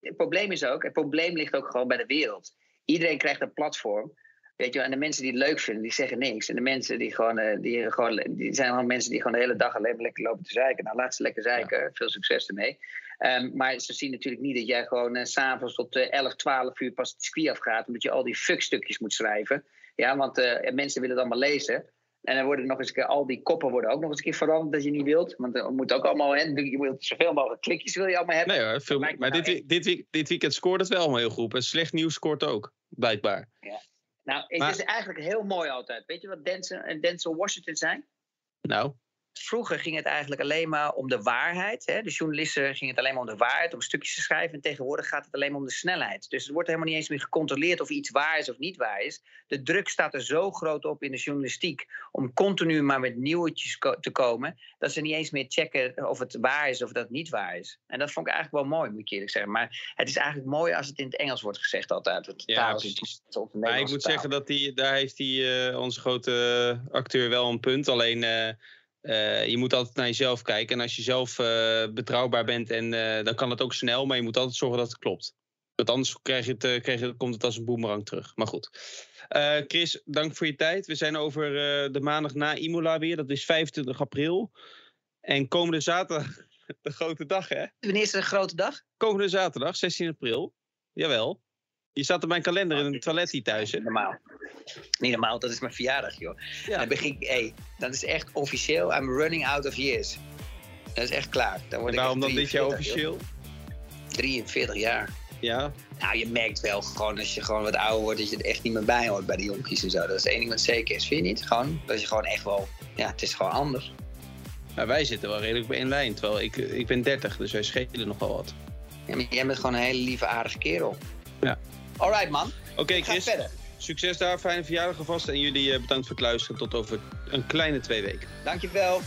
het probleem is ook, het probleem ligt ook gewoon bij de wereld. Iedereen krijgt een platform. Weet je, en de mensen die het leuk vinden, die zeggen niks. En de mensen die gewoon, uh, die gewoon, die zijn gewoon mensen die gewoon de hele dag alleen maar lekker lopen te zeiken. Nou, laat ze lekker zeiken. Ja. Veel succes ermee. Um, maar ze zien natuurlijk niet dat jij gewoon uh, s'avonds tot uh, 11, 12 uur pas het circuit afgaat. Omdat je al die fuckstukjes moet schrijven. Ja, want uh, mensen willen het allemaal lezen. En dan worden nog eens keer, al die koppen worden ook nog eens een keer veranderd dat je niet wilt. Want er moet ook allemaal, hè, je wilt zoveel mogelijk klikjes wil je allemaal hebben. Nee hoor, veel, maar dit, nou dit, dit, weekend scoort het wel allemaal heel goed. En slecht nieuws scoort ook, blijkbaar. Ja. Nou, het maar, is eigenlijk heel mooi altijd. Weet je wat Denzel en Denzel Washington zijn? Nou? Vroeger ging het eigenlijk alleen maar om de waarheid. Hè? De journalisten ging het alleen maar om de waarheid, om stukjes te schrijven. En tegenwoordig gaat het alleen maar om de snelheid. Dus er wordt helemaal niet eens meer gecontroleerd of iets waar is of niet waar is. De druk staat er zo groot op in de journalistiek om continu maar met nieuwtjes te komen, dat ze niet eens meer checken of het waar is of dat niet waar is. En dat vond ik eigenlijk wel mooi, moet ik eerlijk zeggen. Maar het is eigenlijk mooi als het in het Engels wordt gezegd altijd. Het ja, precies. Maar ik moet zeggen dat die, daar heeft die, uh, onze grote acteur wel een punt. Alleen uh, uh, je moet altijd naar jezelf kijken. En als je zelf betrouwbaar bent, en, dan kan het ook snel. Maar je moet altijd zorgen dat het klopt. Want anders krijg je het, krijg je, komt het als een boemerang terug. Maar goed. Chris, dank voor je tijd. We zijn over de maandag na Imola weer. Dat is 25 april. En komende zaterdag, de grote dag hè? Wanneer is de grote dag? Komende zaterdag, 16 april. Jawel. Je staat op mijn kalender in een toilet hier thuis. Hè? Normaal. Niet normaal, dat is mijn verjaardag, joh. Ja. Dan begin ik, hey, dat is echt officieel. I'm running out of years. Dat is echt klaar. Dan word en waarom dan dit jaar officieel? Joh. 43 jaar. Ja. Nou, je merkt wel gewoon als je gewoon wat ouder wordt, dat je er echt niet meer bij hoort bij de jonkies en zo. Dat is één ding wat zeker is, vind je niet? Gewoon, dat je gewoon echt wel, ja, het is gewoon anders. Maar wij zitten wel redelijk bij één lijn, terwijl ik, ik ben 30, dus wij schelen nog wel wat. Ja, maar jij bent gewoon een hele lieve, aardige kerel. Ja. Alright, man. Oké, okay, Chris. Verder. Succes daar, fijne verjaardag alvast. En jullie eh, bedankt voor het luisteren. Tot over een kleine twee weken. Dankjewel.